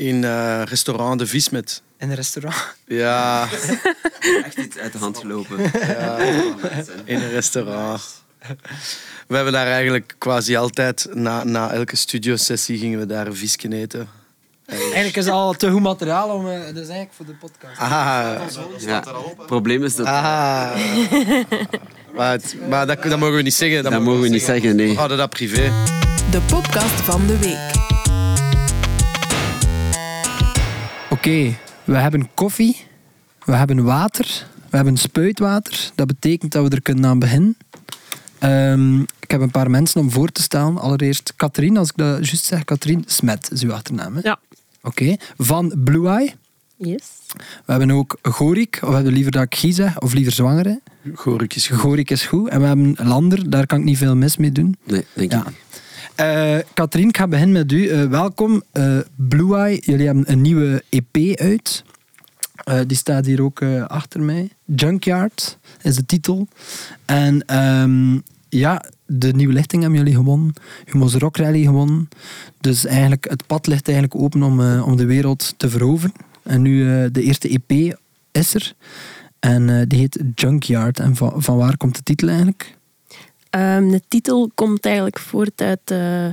In eh, restaurant De Vismet. In een restaurant. Ja, Echt iets uit de hand gelopen. in een restaurant. We hebben daar eigenlijk quasi altijd, na, na elke studiosessie, gingen we daar een visje eten. Eigenlijk is het al te goed materiaal om... eh, dus eigenlijk voor de podcast. Ah, Ja. Het probleem is dat... ah. Maar, het- maar dat, dat mogen we niet zeggen. dat mogen we niet zeggen, nee. We houden dat privé. De podcast van de week. Oké, we hebben koffie. We hebben water. We hebben spuitwater. Dat betekent dat we er kunnen aan beginnen. Ehm, ik heb een paar mensen om voor te stellen. Allereerst Katrien, als ik dat juist zeg. Katrien Smet is uw achternaam. hè? Ja. Oké. Van Blue Eye. Yes. We hebben ook Gorik, of hebben we liever dat ik Guy zeg, of liever Zwangere. Gorik is goed. Gorik is goed. En we hebben Lander, daar kan ik niet veel mis mee doen. Nee, denk Ja. ik. Eh Katrien, ik ga beginnen met u. Eh, welkom. Eh, Blue Eye, jullie hebben een nieuwe EP uit. Die staat hier ook achter mij. Junkyard is de titel. En ehm, ja, de nieuwe lichting hebben jullie gewonnen. Humo's Rock Rally gewonnen. Dus eigenlijk, het pad ligt eigenlijk open om, om de wereld te veroveren. En nu de eerste EP is er. En die heet Junkyard. En van waar komt de titel eigenlijk? Ehm, de titel komt eigenlijk voort uit, eh,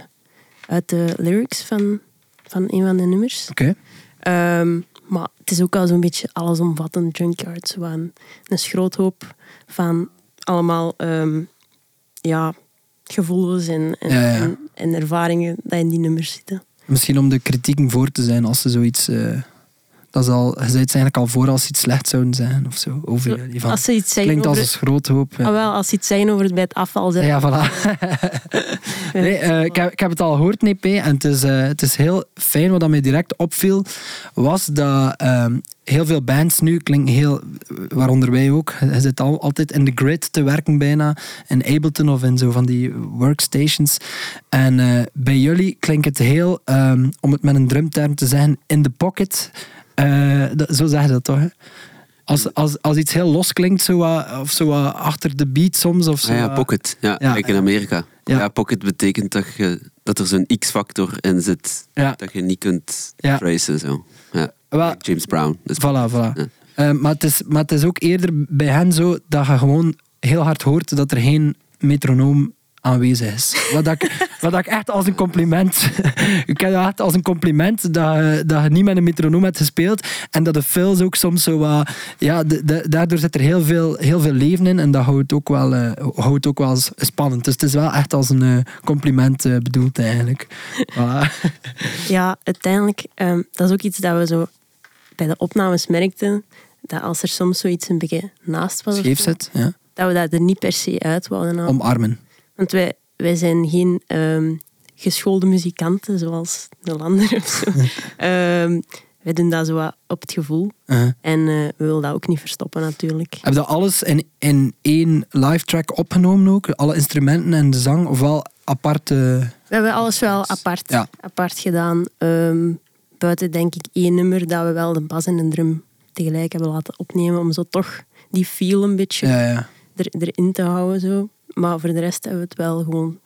uit de lyrics van, van een van de nummers. Oké. Ehm, maar het is ook al zo'n beetje allesomvattend junkyard. Zo een, een schroothoop van allemaal ehm, ja, gevoelens en, en, Ja, ja. en, en ervaringen die in die nummers zitten. Misschien om de kritieken voor te zijn als ze zoiets. eh, dat is al, je zei het eigenlijk al voor als ze iets slecht zouden zijn of zo. Over jullie. Van, Als ze iets klinkt als een schroothoop. Ja. ah, wel, als ze iets zeggen over het bij het afval zetten. Ja, voilà. nee, eh, ik, heb, ik heb het al gehoord, NP, en het is, eh, het is heel fijn. Wat dat mij direct opviel, was dat ehm, heel veel bands nu klinken heel, waaronder wij ook, je zit al, altijd in de grid te werken bijna, in Ableton of in zo van die workstations. En eh, bij jullie klinkt het heel, ehm, om het met een drumterm te zeggen, in the pocket. Eh, dat- zo zeg je dat toch, hè? Als, als, als iets heel los klinkt, zo, wat- of zo wat achter de beat soms. Of zo, Ah ja, pocket. Ja, in Amerika. Ja. Ja. pocket betekent dat, je, dat er zo'n X-factor in zit. Ja. Dat je niet kunt Ja. tracen. Zo. Ja. James Brown. Dus Voilà, voilà. Eh, maar, het is, maar het is ook eerder bij hen zo dat je gewoon heel hard hoort dat er geen metronoom aanwezig is. Wat, ik, wat ik echt als een compliment... ik heb dat echt als een compliment dat, je- dat je niet met een metronoom hebt gespeeld en dat de fills ook soms zo wat... Ja, de, de- daardoor zit er heel veel, heel veel leven in en dat houdt ook wel, eh, houdt ook wel spannend. Dus het is wel echt als een eh, compliment eh, bedoeld eigenlijk. Voilà. Ja, uiteindelijk, ehm, dat is ook iets dat we zo bij de opnames merkten. Dat als er soms zoiets een beetje naast was, of Scheef zo, zit, ja. dat we dat er niet per se uit wouden halen. Omarmen. Want wij, wij zijn geen ehm, geschoolde muzikanten, zoals de lander of zo. Ehm, wij doen dat zo wat op het gevoel. Uh-huh. En eh, we willen dat ook niet verstoppen, natuurlijk. Heb je dat alles in, in één live track opgenomen ook? Alle instrumenten en de zang? Ofwel aparte... We hebben alles wel apart, Ja. apart gedaan. Ehm, buiten denk ik één nummer dat we wel de bas en de drum tegelijk hebben laten opnemen. Om zo toch die feel een beetje Ja, ja. er, erin te houden. Zo. Maar voor de rest hebben we het wel gewoon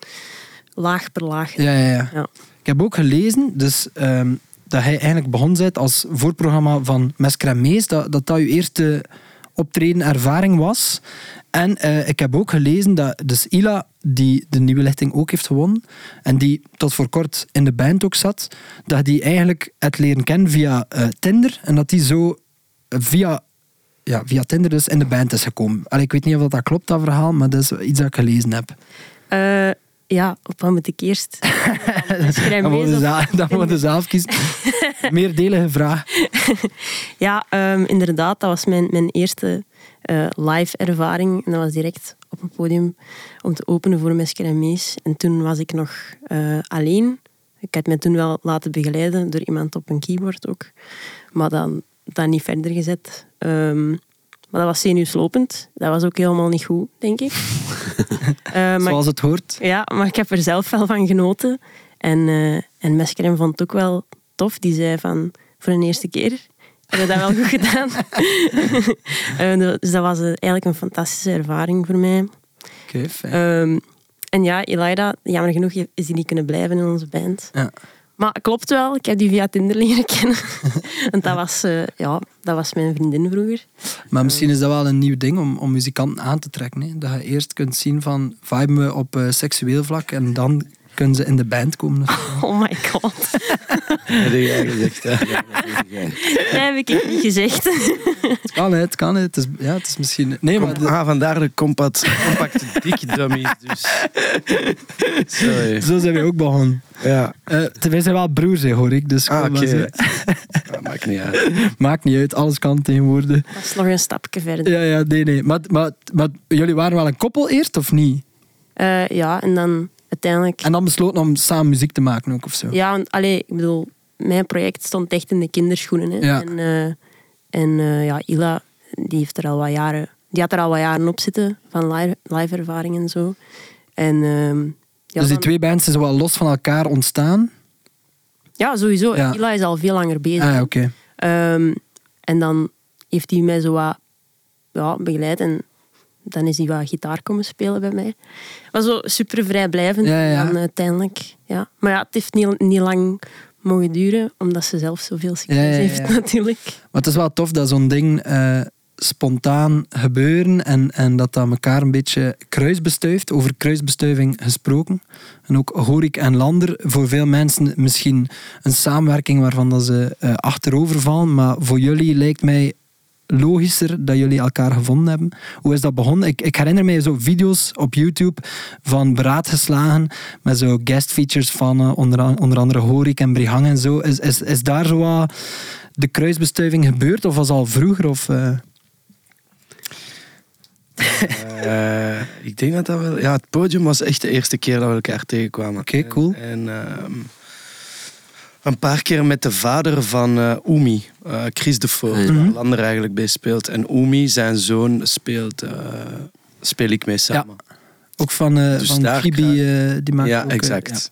laag per laag. Ja, ja, ja. Ja. Ik heb ook gelezen dus, ehm, dat hij eigenlijk begon bent als voorprogramma van Mescremees. Dat, dat dat uw eerste optreden ervaring was. En eh, ik heb ook gelezen dat dus Ila, die de nieuwe lichting ook heeft gewonnen, en die tot voor kort in de band ook zat, dat die eigenlijk het leren kennen via eh, Tinder. En dat die zo via, ja, via Tinder dus in de band is gekomen. Allee, ik weet niet of dat klopt, dat verhaal, maar dat is iets dat ik gelezen heb. Eh, ja, op wat moet ik eerst? Dan mee, moet je zo. zelf, kiezen. Meerdelige vraag. Ja, ehm, inderdaad, dat was mijn, mijn eerste eh, live ervaring. En dat was direct op een podium om te openen voor Mesker en Mees. En toen was ik nog eh, alleen. Ik had me toen wel laten begeleiden door iemand op een keyboard ook. Maar dan, dan niet verder gezet. Ehm, maar dat was zenuwslopend. Dat was ook helemaal niet goed, denk ik. Eh, maar Zoals het hoort. ja, maar ik heb er zelf wel van genoten. En, eh en Meskerem vond het ook wel tof. Die zei van, voor een eerste keer heb je dat wel goed gedaan. Eh, dus dat was eigenlijk een fantastische ervaring voor mij. Oké, fijn. Ehm, en ja, Elida, jammer genoeg is die niet kunnen blijven in onze band. Ja. Maar klopt wel, ik heb die via Tinder leren kennen. Want dat was, eh, ja, dat was mijn vriendin vroeger. Maar misschien is dat wel een nieuw ding om, om muzikanten aan te trekken. Dat je eerst kunt zien van viben we op eh, seksueel vlak en dan kunnen ze in de band komen. Oh my god. Dat heb jij gezegd. Hè? Dat heb ik niet gezegd. Het kan, het kan. Het is, ja, het is misschien... Nee, maar... de- Ah, vandaar de compact, compacte dik dummies. Dus. Sorry. Zo zijn we ook begonnen. Ja. Eh, wij zijn wel broers, hoor ik. Dus Ah, zo. Dat maakt niet uit. Maakt niet uit, alles kan tegenwoordig. Dat is nog een stapje verder. Ja, ja, nee, nee. Maar, maar, maar jullie waren wel een koppel eerst, of niet? Eh, ja, en dan uiteindelijk... En dan besloten om samen muziek te maken ook, of zo? Ja, want allee, ik bedoel, mijn project stond echt in de kinderschoenen. Hè. Ja. En, eh, en eh, ja, Ila, die heeft er al wat jaren... Die had er al wat jaren op zitten, van live, live ervaring en zo. En, ehm, ja, dus die twee bands zijn zo wel los van elkaar ontstaan? Ja, sowieso. Ja. Ila is al veel langer bezig. Ah. Ehm, en dan heeft hij mij zo wat ja, begeleid en dan is hij wat gitaar komen spelen bij mij. Was zo super vrijblijvend Ja, ja. dan uiteindelijk. Ja. Maar ja, het heeft niet, niet lang mogen duren, omdat ze zelf zoveel succes heeft natuurlijk. Maar het is wel tof dat zo'n ding eh, spontaan gebeuren en, en dat dat elkaar een beetje kruisbestuift. Over kruisbestuiving gesproken. En ook Horik en Lander, voor veel mensen misschien een samenwerking waarvan dat ze eh, achterover vallen. Maar voor jullie lijkt mij logischer dat jullie elkaar gevonden hebben. Hoe is dat begonnen? Ik, ik herinner mij zo video's op YouTube van Beraadgeslagen met zo guest features van eh, onder, onder andere Horik en Brihang en zo. Is, is, is daar zo wat de kruisbestuiving gebeurd of was al vroeger? Of, eh? Eh, ik denk dat dat wel... Ja, het podium was echt de eerste keer dat we elkaar tegenkwamen. Oké, cool. En, en, ehm, een paar keer met de vader van eh Oemi, eh, Chris de Voort, Mhm. waar Lander eigenlijk bij speelt. En Oemi, zijn zoon, speelt, eh, speel ik mee samen. Ook van, eh Dus van eh, die maakt Ja, ook, exact.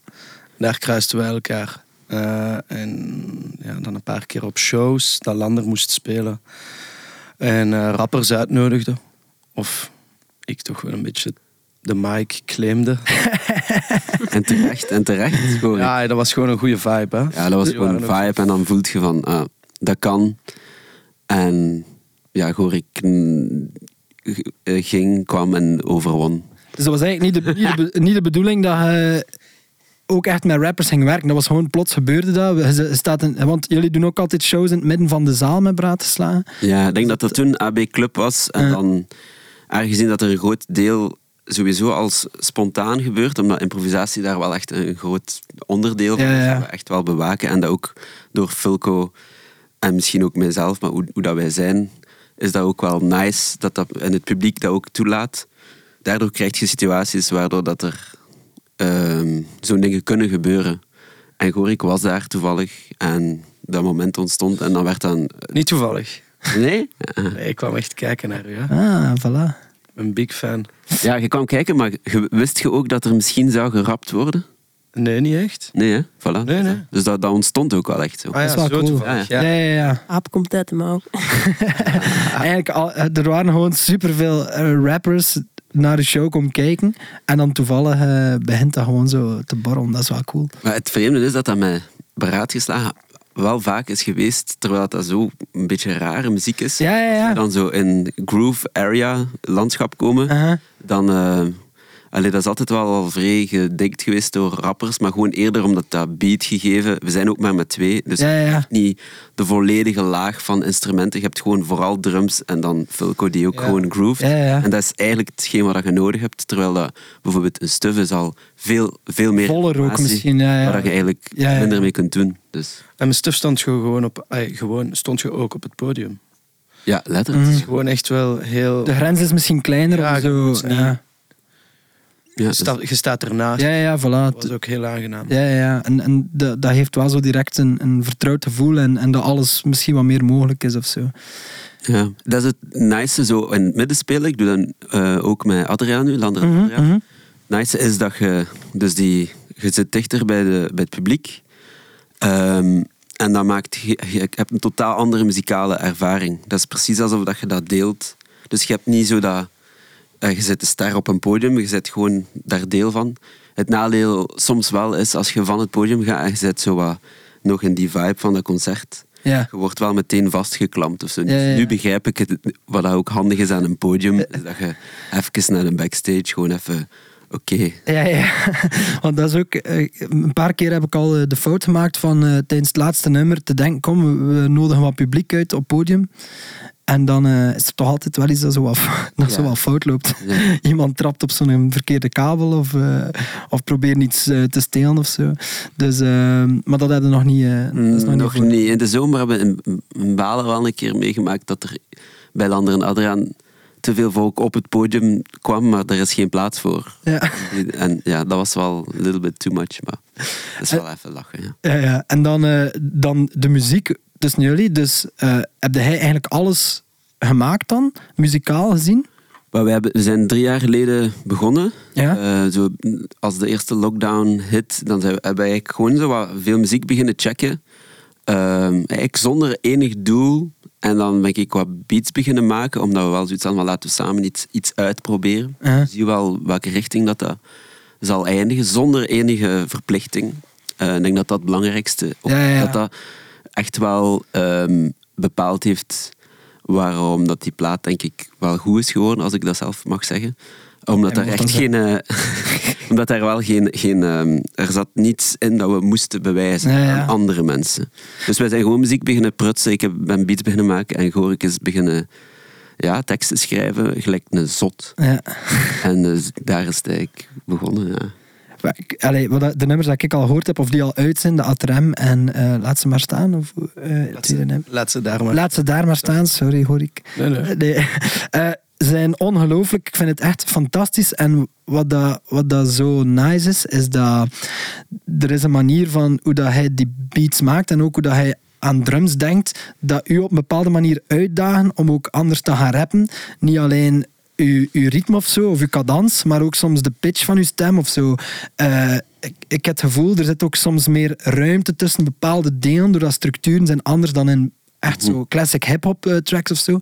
Daar kruisten wij elkaar. Eh, en ja, dan een paar keer op shows dat Lander moest spelen. En eh, rappers uitnodigde. Of ik toch wel een beetje de mic claimde. En terecht, en terecht. Gewoon. Ja. Ja, dat was gewoon een goede vibe. Hè? dat was gewoon een vibe. En dan voelt je van, ah, dat kan. En ja, hoor ik eh, ging, kwam en overwon. Dus dat was eigenlijk niet de, niet de, be- niet de bedoeling dat je ook echt met rappers ging werken. Dat was gewoon plots gebeurde dat. Je- staat in, want jullie doen ook altijd shows in het midden van de zaal met Bratenslagen. Ja, ik denk dat dat toen AB Club was. En Ja. dan, aangezien dat er een groot deel sowieso als spontaan gebeurt, omdat improvisatie daar wel echt een groot onderdeel van Ja, is, ja. dat we echt wel bewaken. En dat ook door Fulco en misschien ook mijzelf, maar hoe, hoe dat wij zijn, is dat ook wel nice dat dat en het publiek dat ook toelaat. Daardoor krijg je situaties waardoor dat er ehm, zo'n dingen kunnen gebeuren. En Gorik was daar toevallig en dat moment ontstond en dan werd dan... Niet toevallig. Nee? Nee, ik kwam echt kijken naar u. Hè. Ah, voilà. Een big fan. Ja, je kwam kijken, maar wist je ook dat er misschien zou gerapt worden? Nee, niet echt. Nee, hè? Voilà. Nee, nee. Dus dat, dat ontstond ook wel echt zo. Ah ja, Dat is wel zo cool. toevallig. Ja, Ja, Ja, ja, ja. Aap komt uit de mouw. Eigenlijk, al, eh, er waren gewoon superveel eh, rappers naar de show komen kijken. En dan toevallig eh, begint dat gewoon zo te borrelen. Dat is wel cool. Maar het vreemde is dat dat met beraadgeslagen wel vaak is geweest, terwijl dat zo een beetje rare muziek is. Ja, ja, Als we dan zo in groove area landschap komen, dan... allee, dat is altijd wel al vrij gedikt geweest door rappers, maar gewoon eerder omdat dat beat gegeven... We zijn ook maar met twee, dus Ja, ja, ja. niet de volledige laag van instrumenten. Je hebt gewoon vooral drums en dan Fulco die ook Ja. gewoon groove. Ja, ja. En dat is eigenlijk hetgeen wat je nodig hebt. Terwijl dat bijvoorbeeld een stuf is al veel, veel meer Voller ook misschien, ja, ja. Waar je eigenlijk Ja, ja. minder mee kunt doen. Dus En mijn stuf stond je gewoon, op, ay, gewoon stond je ook op het podium. ja, letterlijk. Het is gewoon echt wel heel... De grens is misschien kleiner Ja, of je zo. Ja. Ja, je, sta- je staat ernaast. ja, ja, voilà. Dat was ook heel aangenaam. Ja, ja, ja. En, en dat, dat heeft wel zo direct een, een vertrouwd gevoel en, en dat alles misschien wat meer mogelijk is of zo. ja. Dat is het nice zo in het midden spelen. Ik doe dat eh, ook met Adriaan nu, Lander Mhm, Adriaan. mhm. nice is dat je, dus die, je zit dichter bij, de, bij het publiek. Ehm, en dat maakt, je, je hebt een totaal andere muzikale ervaring. Dat is precies alsof dat je dat deelt. Dus je hebt niet zo dat, eh, je zit de ster op een podium, je zit gewoon daar deel van. het nadeel soms wel is, als je van het podium gaat en je zit zo wat nog in die vibe van dat concert, Ja. je wordt wel meteen vastgeklampt of zo. Ja, ja, ja. Nu begrijp ik het, wat ook handig is aan een podium, is dat je even naar een backstage gewoon even, oké, Ja, ja. Want dat is ook... eh, Een paar keer heb ik al eh, de fout gemaakt van eh, tijdens het laatste nummer te denken, kom, we nodigen wat publiek uit op podium. En dan eh, is er toch altijd wel iets dat zo wat, dat zo wat fout loopt. Ja. Iemand trapt op zo'n verkeerde kabel of, eh, of probeert iets eh, te stelen of zo. Dus, eh, maar dat hebben we nog niet... nog, Mm, nog niet. In de zomer hebben we in, in Balen wel een keer meegemaakt dat er bij Lander en Adriaan te veel volk op het podium kwam, maar er is geen plaats voor. Ja. En ja, dat was wel een little bit too much, maar dat is wel even lachen. Ja. Ja, ja. En dan, dan de muziek tussen jullie. Dus eh heb jij eigenlijk alles gemaakt dan, muzikaal gezien? Maar we, hebben, we zijn drie jaar geleden begonnen. Ja. Eh, zo, als de eerste lockdown hit, dan zijn we, hebben we eigenlijk gewoon zo wat veel muziek beginnen checken. Ehm, eigenlijk zonder enig doel. En dan ben ik wat beats beginnen maken, omdat we wel zoiets hadden laten we samen iets, iets uitproberen. Ja. Zie je wel welke richting dat, dat zal eindigen, zonder enige verplichting. Eh, ik denk dat dat het belangrijkste ja, ja. dat dat echt wel ehm, bepaald heeft waarom dat die plaat denk ik wel goed is geworden, als ik dat zelf mag zeggen. Omdat er mag echt geen... eh, omdat er wel geen... geen ehm, er zat niets in dat we moesten bewijzen Ja, ja. aan andere mensen. Dus wij zijn gewoon muziek beginnen prutsen. Ik heb, ben beats beginnen maken en Gorik is beginnen ja, teksten schrijven, gelijk een zot. Ja. En dus daar is het eigenlijk begonnen, ja. Allee, wat dat- de nummers die ik al gehoord heb, of die al uit zijn, de Atrem en eh, Laat ze maar staan. Of, eh, het Laat ze, laat ze daar maar. Laat ze daar maar staan, sorry hoor ik. Nee, nee. Nee. Eh, zijn ongelooflijk. Ik vind het echt fantastisch. En wat dat, wat dat zo nice is, is dat er is een manier van hoe dat hij die beats maakt en ook hoe dat hij aan drums denkt, dat u op een bepaalde manier uitdagen om ook anders te gaan rappen. Niet alleen uw, uw ritme of zo, of uw cadans, maar ook soms de pitch van uw stem of zo. Eh, ik, heb het gevoel, er zit ook soms meer ruimte tussen bepaalde delen, doordat structuren zijn anders dan in echt zo classic hip-hop eh, tracks of zo.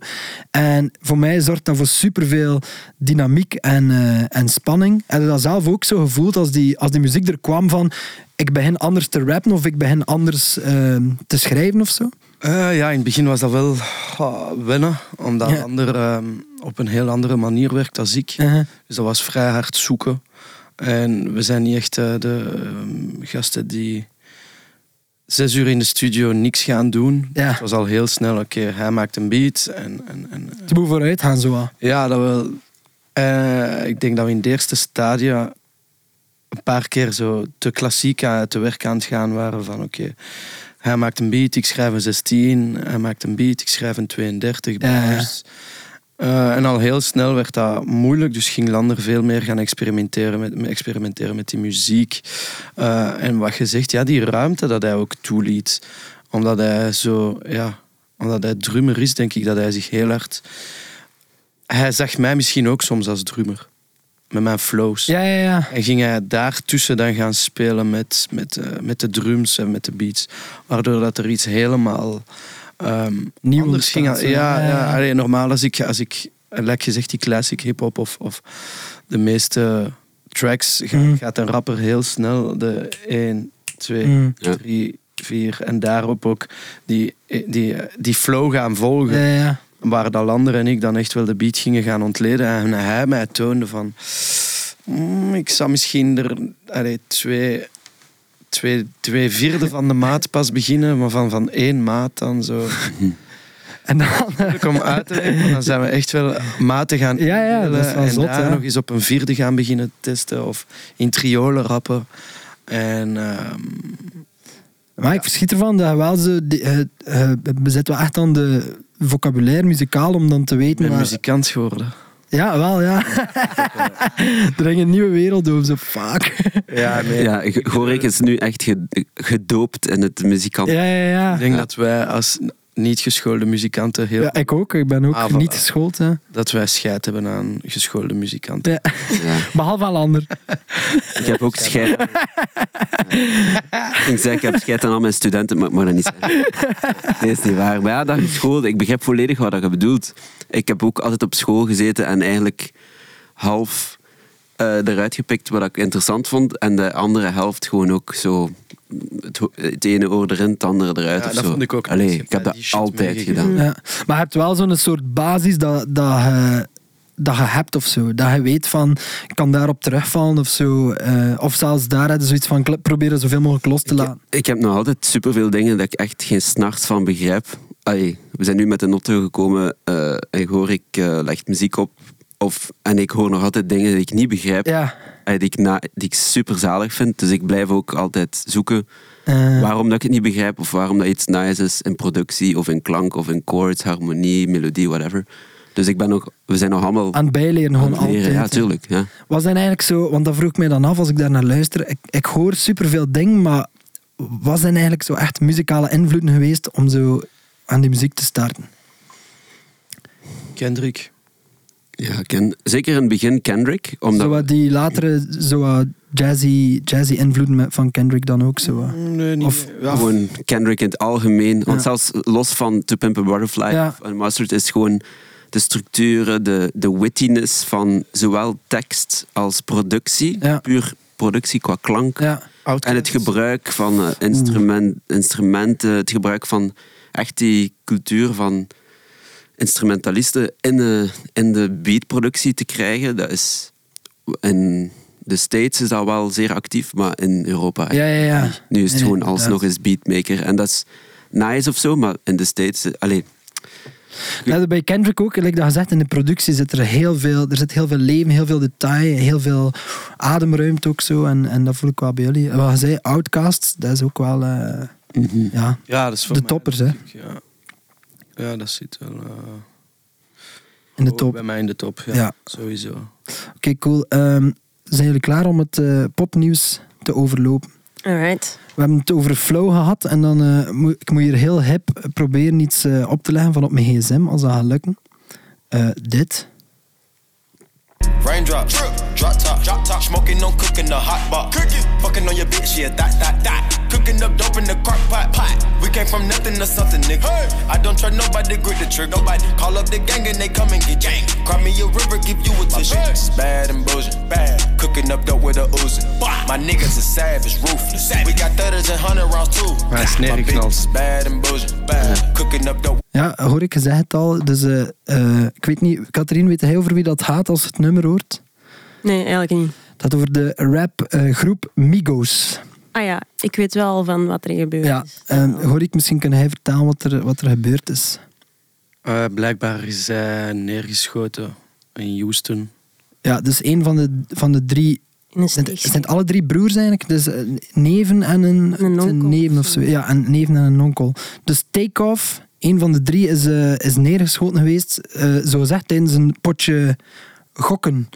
En voor mij zorgt dat voor superveel dynamiek en, eh, en spanning. En dat zelf ook zo gevoeld als die, als die muziek er kwam van ik begin anders te rappen of ik begin anders eh, te schrijven of zo. Eh, ja, in het begin was dat wel ah, wennen, omdat Ja. ander ehm, op een heel andere manier werkt als ik. Uh-huh. Dus dat was vrij hard zoeken. En we zijn niet echt eh, de ehm, gasten die zes uur in de studio niks gaan doen. Ja. Het was al heel snel, oké, hij maakt een beat. En, en, en, Te moet vooruit gaan zo. ja, dat wel. Eh, ik denk dat we in de eerste stadia een paar keer zo te klassiek aan, te werk aan het gaan waren van oké, hij maakt een beat, ik schrijf een 16, hij maakt een beat, ik schrijf een 32 Ja, ja. bars. Eh, en al heel snel werd dat moeilijk, dus ging Lander veel meer gaan experimenteren met, met- experimenteren met die muziek. Eh, en wat je zegt, ja, die ruimte dat hij ook toeliet. Omdat hij zo, ja, omdat hij drummer is, denk ik dat hij zich heel hard... Hij zag mij misschien ook soms als drummer. Met mijn flows. Ja, ja, ja. En ging hij daartussen dan gaan spelen met, met, eh, met de drums en met de beats. Waardoor dat er iets helemaal ehm Nieuw anders ging. Ja, Ja, allee, normaal als ik, als ik, like gezegd, die classic hip-hop of, of de meeste tracks, ga- Mhm. gaat een rapper heel snel de 1, 2, Mm. Ja. 3, 4 en daarop ook die, die, die flow gaan volgen. Ja, ja. Waar dat Lander en ik dan echt wel de beat gingen gaan ontleden. En hij mij toonde van... "Mm, ik zou misschien er allee, twee, twee, twee vierde van de maat pas beginnen. Maar van, van één maat dan zo. En dan... Om uit te leggen. Dan zijn we echt wel maten gaan Ja, ja, dat is wel En zot, daar ja. nog eens op een vierde gaan beginnen testen. Of in triolen rappen. En... ehm, Maar ik verschiet ervan dat wel zo... die- eh, eh, wel echt dan de vocabulaire muzikaal om dan te ik weten... ben waar- muzikant geworden. Ja, wel, ja. er ging een nieuwe wereld over, zo fuck. Ja, nee. Ja, Gorik is nu echt ge- gedoopt in het muzikant. Ja, ja, ja. Ik denk dat wij als niet geschoolde muzikanten heel Ja, ik ook. Ik ben ook Ah, niet geschoold. Hè. dat wij scheid hebben aan geschoolde muzikanten. Ja. Ja. Behalve al ander. Ik heb ook scheid. ik zeg, ik heb scheid aan al mijn studenten, maar ik mag dat niet zeggen. Nee, is niet waar. Maar ja, dat is school. Ik begrijp volledig wat je bedoelt. Ik heb ook altijd op school gezeten en eigenlijk half eh, eruit gepikt wat ik interessant vond. En de andere helft gewoon ook zo... Het, ene oor erin, het andere eruit. Ja, of dat zo. vond ik ook Allee, ik heb dat altijd gedaan. Ja. Maar je hebt wel zo'n soort basis dat, dat, je, dat je hebt of zo. Dat je weet van, ik kan daarop terugvallen of zo. Eh, of zelfs daar zoiets van, proberen zoveel mogelijk los te Ik, laten. ik heb nog altijd superveel dingen dat ik echt geen snart van begrijp. Allee, we zijn nu met de auto gekomen eh, en hoor ik eh leg muziek op. Of, en ik hoor nog altijd dingen die ik niet begrijp. Ja. Eh, die, ik na, die ik super zalig vind. Dus ik blijf ook altijd zoeken Eh, waarom dat ik het niet begrijp. Of waarom dat iets nice is in productie of in klank of in chords, harmonie, melodie, whatever. Dus ik ben nog, we zijn nog allemaal aan het bijleren aan gewoon het leren. altijd. Ja, tuurlijk. Ja. Was zijn eigenlijk zo, want dat vroeg ik mij dan af als ik daar naar luister. Ik, ik hoor superveel dingen, maar wat zijn eigenlijk zo echt muzikale invloeden geweest om zo aan die muziek te starten? Kendrick. Ja, ken, zeker in het begin Kendrick. Omdat, Zo wat die latere zo jazzy, jazzy invloeden van Kendrick dan ook zo. wat. Nee, niet. Of- ja, Gewoon Kendrick in het algemeen. Want Ja. zelfs los van To Pimp a Butterfly Ja. en Mustard is gewoon de structuren, de, de wittiness van zowel tekst als productie. Ja. Puur productie qua klank. En het gebruik van eh, instrument, instrumenten, het gebruik van echt die cultuur van instrumentalisten in de, in de beatproductie te krijgen, dat is in de States is dat wel zeer actief, maar in Europa Ja, ja, ja. nu is het gewoon inderdaad. alsnog eens beatmaker. En dat is nice of zo, maar in de States... eh, Allee, Ja, bij Kendrick ook, like dat gezegd, in de productie zit er heel veel, er zit heel veel leven, heel veel detail, heel veel ademruimte ook zo. En, en dat voel ik wel bij jullie. Wat je zei, Outcasts, dat is ook wel, eh, ja, Ja, dat is voor de toppers, hè. Ja. Ja, dat zit wel eh, in de top. bij mij in de top. Ja, Ja. sowieso. Oké, cool. Ehm, zijn jullie klaar om het eh, popnieuws te overlopen? Alright. We hebben het over flow gehad en dan eh, moet ik moet hier heel hip proberen iets op te leggen van op mijn gsm, als dat gaat lukken. Eh, dit. Raindrop, drop top, drop top. Smoking on cooking the hot pot. Cooking, fucking on your bitch, yeah, that, that, that. Cooking up dope in the crock pot, pot. We came from nothing to something, nigga. I don't trust nobody, grip the trigger. Nobody call up the gang and they come and get gang. Cry me a river, give you a tissue. Bad and bullshit, bad. Cooking up dope with a Uzi. My niggas are savage, ruthless. We got thudders and hundred rounds too. Maar hij is bad and bullshit, bad. Cooking up dope. Ja, hoor ik gezegd het al. Dus eh, eh, ik weet niet, Katrien, weet jij over wie dat gaat als het nummer hoort? Nee, eigenlijk niet. Gaat over de rapgroep Migos. Ah ja, ik weet wel van wat er gebeurd Ja, is. hoor ik misschien kan hij vertellen wat er, wat er gebeurd is. Eh, blijkbaar is hij neergeschoten in Houston. Ja, dus een van de, van de drie. In een Zijn, het alle drie broers eigenlijk? Dus eh, neven en een, Een het neven of zo. Ja, een neven en een onkel. Dus Takeoff, een van de drie, is, eh, is neergeschoten geweest. eh zo gezegd tijdens een potje gokken.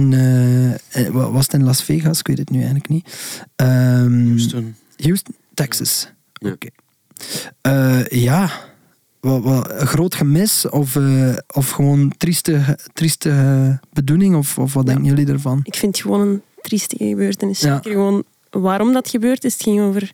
Eh, eh, wa- was het in Las Vegas? Ik weet het nu eigenlijk niet. Ehm, Houston. Houston, Texas. Ja. Oké. Eh, ja, wat, wat, een groot gemis of, eh, of gewoon trieste, trieste eh, bedoeling? Of, of wat denken jullie ervan? Ik vind het gewoon een trieste gebeurtenis. Ja. Zeker gewoon waarom dat gebeurd is. Het ging over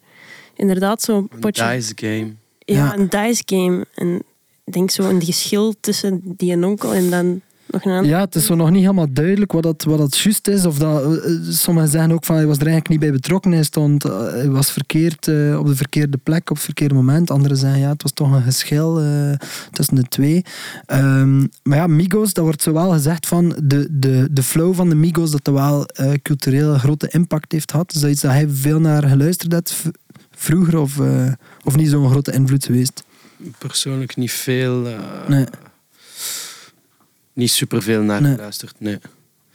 inderdaad zo'n Een potje. dice game. Ja, Ja. een dice game. En ik denk zo een geschil tussen die en onkel en dan nog een ander. Ja, het is zo nog niet helemaal duidelijk wat dat, wat dat juist is. Of dat, eh, sommigen zeggen ook van hij was er eigenlijk niet bij betrokken. Hij, stond, eh, hij was verkeerd eh, op de verkeerde plek op het verkeerde moment. Anderen zeggen ja, het was toch een geschil eh, tussen de twee. Ehm, maar ja, Migos, dat wordt zowel gezegd van de, de, de flow van de Migos, dat dat wel eh, cultureel een grote impact heeft gehad. Is dat iets dat hij veel naar geluisterd heeft vroeger of, of niet zo'n grote invloed geweest? Persoonlijk niet veel. Nee. Niet superveel naar Nee. geluisterd, nee.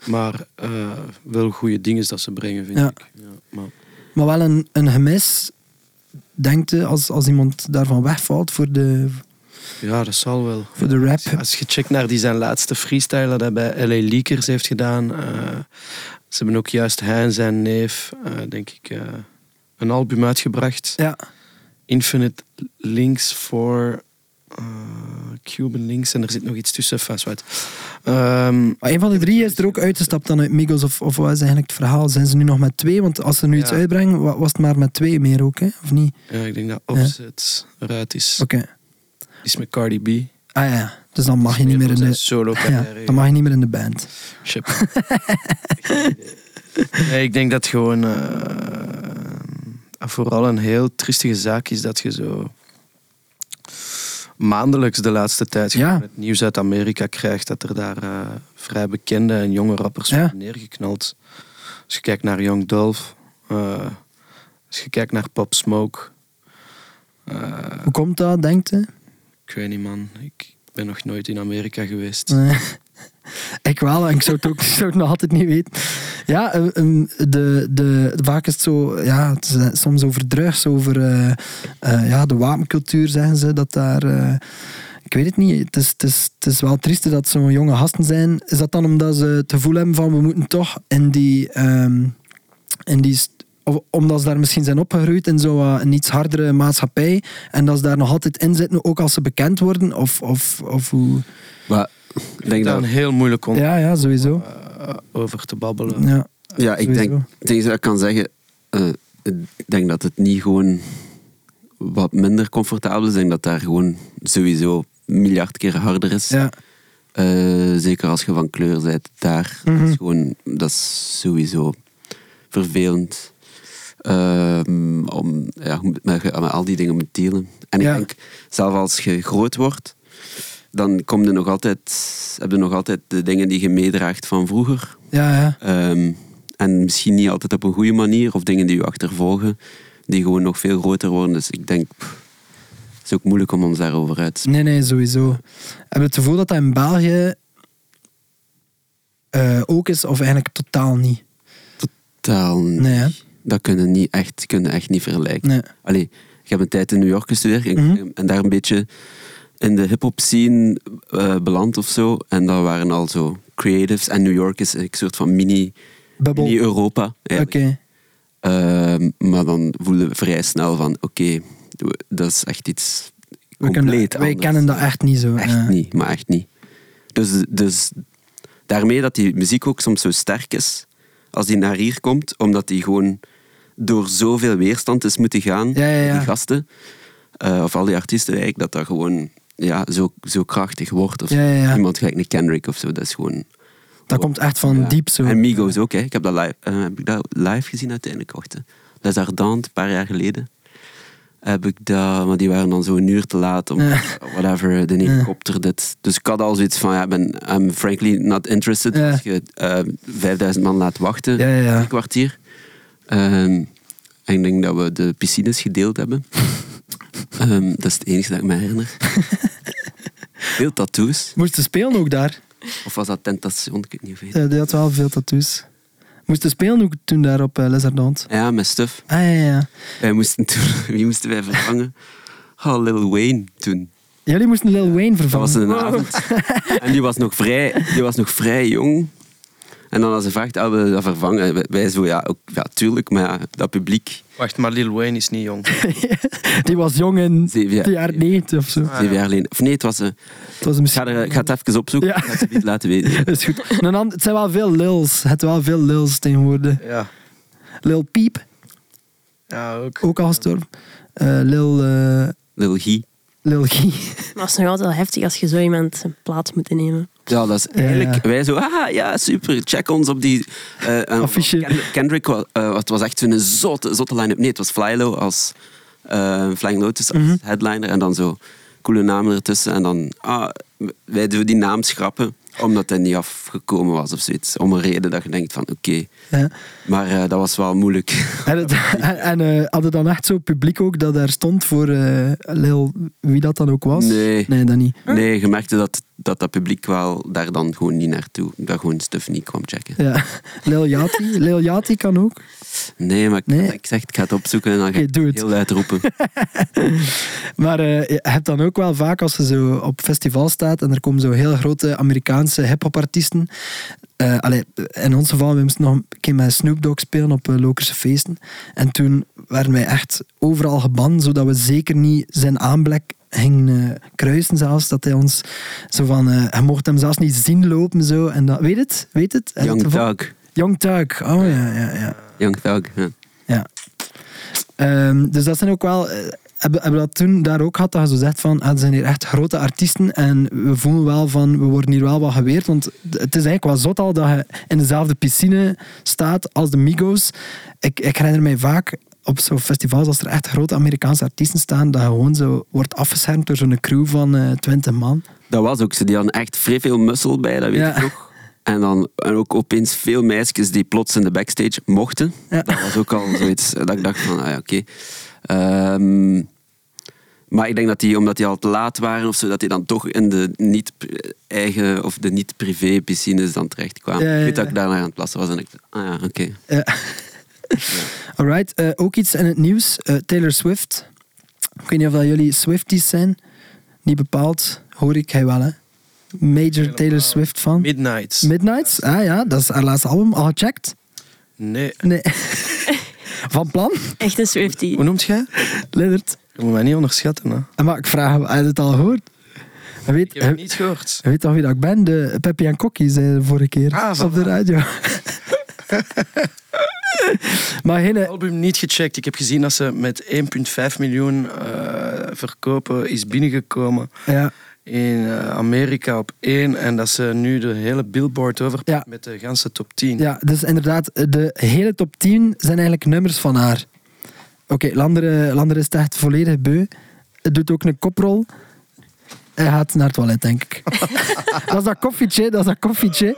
Maar eh, wel goede dingen dat ze brengen, vind Ja. ik. Ja, maar Maar wel een, een gemis, denkt je, als, als iemand daarvan wegvalt voor de, ja, dat zal wel. voor de rap. Als je checkt naar die zijn laatste freestyle dat hij bij LA Leakers heeft gedaan. eh, ze hebben ook juist hij en zijn neef, eh, denk ik, een album uitgebracht. Ja, Infinite Links eh, Cuban Links. En er zit nog iets tussen, vast wat. Ehm, maar een van de drie is er ook uitgestapt dan uit Migos, of, of wat is eigenlijk het verhaal? Zijn ze nu nog met twee? Want als ze nu iets Ja. uitbrengen, wa- was het maar met twee meer ook, hè? of niet? ja, ik denk dat Offset eruit is. Oké. is met Cardi B. Ah ja, dus dan mag je niet meer in de... solo Ja, dan mag je niet meer in de band. Chip. nee, ik denk dat gewoon eh, vooral een heel triestige zaak is dat je zo maandelijks de laatste tijd Ja. gewoon het nieuws uit Amerika krijgt dat er daar eh, vrij bekende en jonge rappers Ja. worden neergeknald. Als je kijkt naar Young Dolph, eh, als je kijkt naar Pop Smoke, eh, Hoe komt dat, denkt u? ik weet niet man, ik ben nog nooit in Amerika geweest. Nee. Ik wel, en ik zou het ook zou het nog altijd niet weten. Ja, de, de, vaak is het zo, ja, het is eh, soms over drugs, over eh, eh, ja, de wapencultuur, zeggen ze, dat daar... ik weet het niet, het is, het is, het is wel triest dat zo'n jonge gasten zijn. Is dat dan omdat ze het gevoel hebben van, we moeten toch in die... ehm, in die of omdat ze daar misschien zijn opgegroeid in zo'n iets hardere maatschappij en dat ze daar nog altijd in zitten, ook als ze bekend worden? Of, of, of hoe... ik denk dat... een heel moeilijk om Ja, ja, sowieso. eh, over te babbelen. Ja, Ja, ik sowieso. denk, ik denk dat ik kan zeggen, eh, ik denk dat het niet gewoon wat minder comfortabel is. Ik denk dat daar gewoon sowieso een miljard keer harder is. Ja, Eh, zeker als je van kleur bent daar. Mhm. dat, is gewoon, dat is sowieso vervelend. Ehm, om, ja, met, met al die dingen moet delen. En ik denk, zelf als je groot wordt, dan kom je nog altijd, heb je nog altijd de dingen die je meedraagt van vroeger. ja, ja. Ehm, en misschien niet altijd op een goede manier, of dingen die je achtervolgen, die gewoon nog veel groter worden. Dus ik denk, pff, het is ook moeilijk om ons daarover uit te spreken. Nee, nee, sowieso. Heb je het gevoel dat dat in België eh, ook is, of eigenlijk totaal niet? Totaal niet. Nee, hè? Dat kunnen niet echt, kunnen echt niet vergelijken. Nee. Allee, ik heb een tijd in New York gestudeerd en, Mhm. en daar een beetje in de hip-hop scene eh, beland of zo. En dat waren al zo creatives. En New York is een soort van mini, Bubbel. mini Oké. Ehm, maar dan voelden we vrij snel van: oké, dat is echt iets We kunnen- compleet wij kennen dat echt niet zo. Echt ja. niet, maar echt niet. Dus, dus daarmee dat die muziek ook soms zo sterk is, als die naar hier komt, omdat die gewoon door zoveel weerstand is moeten gaan, Ja, ja, ja. die gasten, eh, of al die artiesten eigenlijk, dat dat gewoon ja, zo, zo krachtig wordt. Of Ja, ja, ja. Iemand gelijk een Kendrick of zo, dat is gewoon... Dat komt echt van diep zo. En Migos ook, hè. Ik heb dat live, eh, heb ik dat live gezien uiteindelijk. Les Ardentes, een paar jaar geleden. Heb ik dat, maar die waren dan zo een uur te laat om whatever, de helikopter, dit. Dus ik had al zoiets van, ja, ben I'm frankly not interested. Als je eh 5000 man laat wachten, een kwartier. Ehm, en ik denk dat we de piscines gedeeld hebben. Ehm, dat is het enige dat ik me herinner. Veel tattoos. Moesten spelen ook daar. Of was dat Tentation? Ik weet niet of Ja, die had wel veel tattoos. Moesten spelen ook toen daar op uh, Les Ardentes. Ja, met stuff. Ah, ja, ja. Wij moesten toen, wie moesten wij vervangen? Oh, Lil Wayne toen. Jullie moesten Lil Wayne Dat was vervangen. een avond. En die was nog vrij, die was nog vrij jong. En dan als ze vraagt, ah, we dat vervangen? Wij- zo, ja, ook, ja, tuurlijk, maar ja, dat publiek, Wacht, maar Lil Wayne is niet jong. Die was jong in Zeven jaar. de jaren 90 of zo. zeven jaar geleden. Of nee, het was... eh, Het was ik, misschien... ga er, ik ga het even opzoeken, Ja. ik ga het niet laten weten. Is goed. En dan, het zijn wel veel Lils. Het zijn wel veel Lils tegenwoordig. Ja, Lil Peep, ja ook. ook al gestorven. Eh, Lil, eh, Lil Guy. Lil Guy. Maar het is nog altijd wel heftig als je zo iemand zijn plaats moet innemen. Ja, dat is eigenlijk... Ja. Wij zo, ah ja, super, check ons op die... eh, Affiche. Ken- Kendrick, was, eh, het was echt zo'n zotte, zotte line-up. Nee, het was Flylo als eh, Flying Lotus als Mhm. headliner. En dan zo coole namen ertussen. En dan, ah, wij doen die naam schrappen, omdat hij niet afgekomen was of zoiets. Om een reden dat je denkt van, oké. Ja. Maar eh, dat was wel moeilijk. En, het, en, en eh, hadden dan echt zo publiek ook dat daar stond voor Lil, wie dat dan ook was? Nee. Nee, dat niet. Nee, je merkte dat, dat dat publiek wel daar dan gewoon niet naartoe. Dat gewoon stuff niet kwam checken. Ja. Lil Yachty. Lil Yachty kan ook. Nee, maar ik, Nee. ik zeg, ik ga het opzoeken en dan ga ik heel luid roepen. Maar je hebt dan ook wel vaak als je zo op festival staat en er komen zo heel grote Amerikaanse hip-hop artiesten. Eh, allee, in ons geval, we moesten nog een keer met Snoop Dogg spelen op uh, Lokerse feesten. En toen werden wij echt overal gebannen, zodat we zeker niet zijn aanblik gingen eh, kruisen zelfs. Dat hij ons zo van, je mocht hem zelfs niet zien lopen zo. En dat, weet het? Weet het? Young ervan? Thug. Young Thug. Oh ja, ja, ja. Young Thug, ja. Ja. Ehm, dus dat zijn ook wel... eh, hebben, we dat toen daar ook gehad, dat je zo zegt van, ah, er zijn hier echt grote artiesten en we voelen wel van, we worden hier wel wat geweerd, want het is eigenlijk wel zot al dat je in dezelfde piscine staat als de Migos. Ik, ik herinner mij vaak op zo'n festivals, als er echt grote Amerikaanse artiesten staan, dat je gewoon zo wordt afgeschermd door zo'n crew van eh 20 man. Dat was ook zo. Die hadden echt vrij veel muscle bij, dat weet Ja. ik nog. En dan en ook opeens veel meisjes die plots in de backstage mochten. Ja. Dat was ook al zoiets dat ik dacht van, ah ja, oké. Ehm, maar ik denk dat die, omdat die al te laat waren of zo, dat die dan toch in de niet-eigen of de niet-privé piscines dan terecht kwamen. Ja, Ik weet dat ik daar naar aan het plassen was en ik dacht, ah ja, oké. Ja. Alright, eh, ook iets in het nieuws. Eh, Taylor Swift. Ik weet niet of dat jullie Swifties zijn. Niet bepaald. Hoor ik, hij wel hè. Major Taylor Swift fan. Midnights. Midnights? Ah ja, dat is haar laatste album. Al gecheckt? nee. Nee. Van plan? Echt een Swiftie. Hoe noemt jij? Liddert. Je moet mij niet onderschatten. Hè. Maar ik vraag, heb je het al gehoord? Je weet, Ik heb het niet gehoord. je weet toch wie dat ik ben? De Peppy en Kokkie zei de vorige keer Ah, op de radio. maar geen, Het album niet gecheckt. Ik heb gezien dat ze met 1,5 miljoen eh, verkopen is binnengekomen ja, in eh, Amerika op één. En dat ze nu de hele billboard overpakt Ja. met de ganse top 10. Ja, dus inderdaad, de hele top 10 zijn eigenlijk nummers van haar. Oké, Lander, Lander is echt volledig beu. Het doet ook een koprol. Hij gaat naar het toilet, denk ik. dat is dat koffietje, dat is dat koffietje.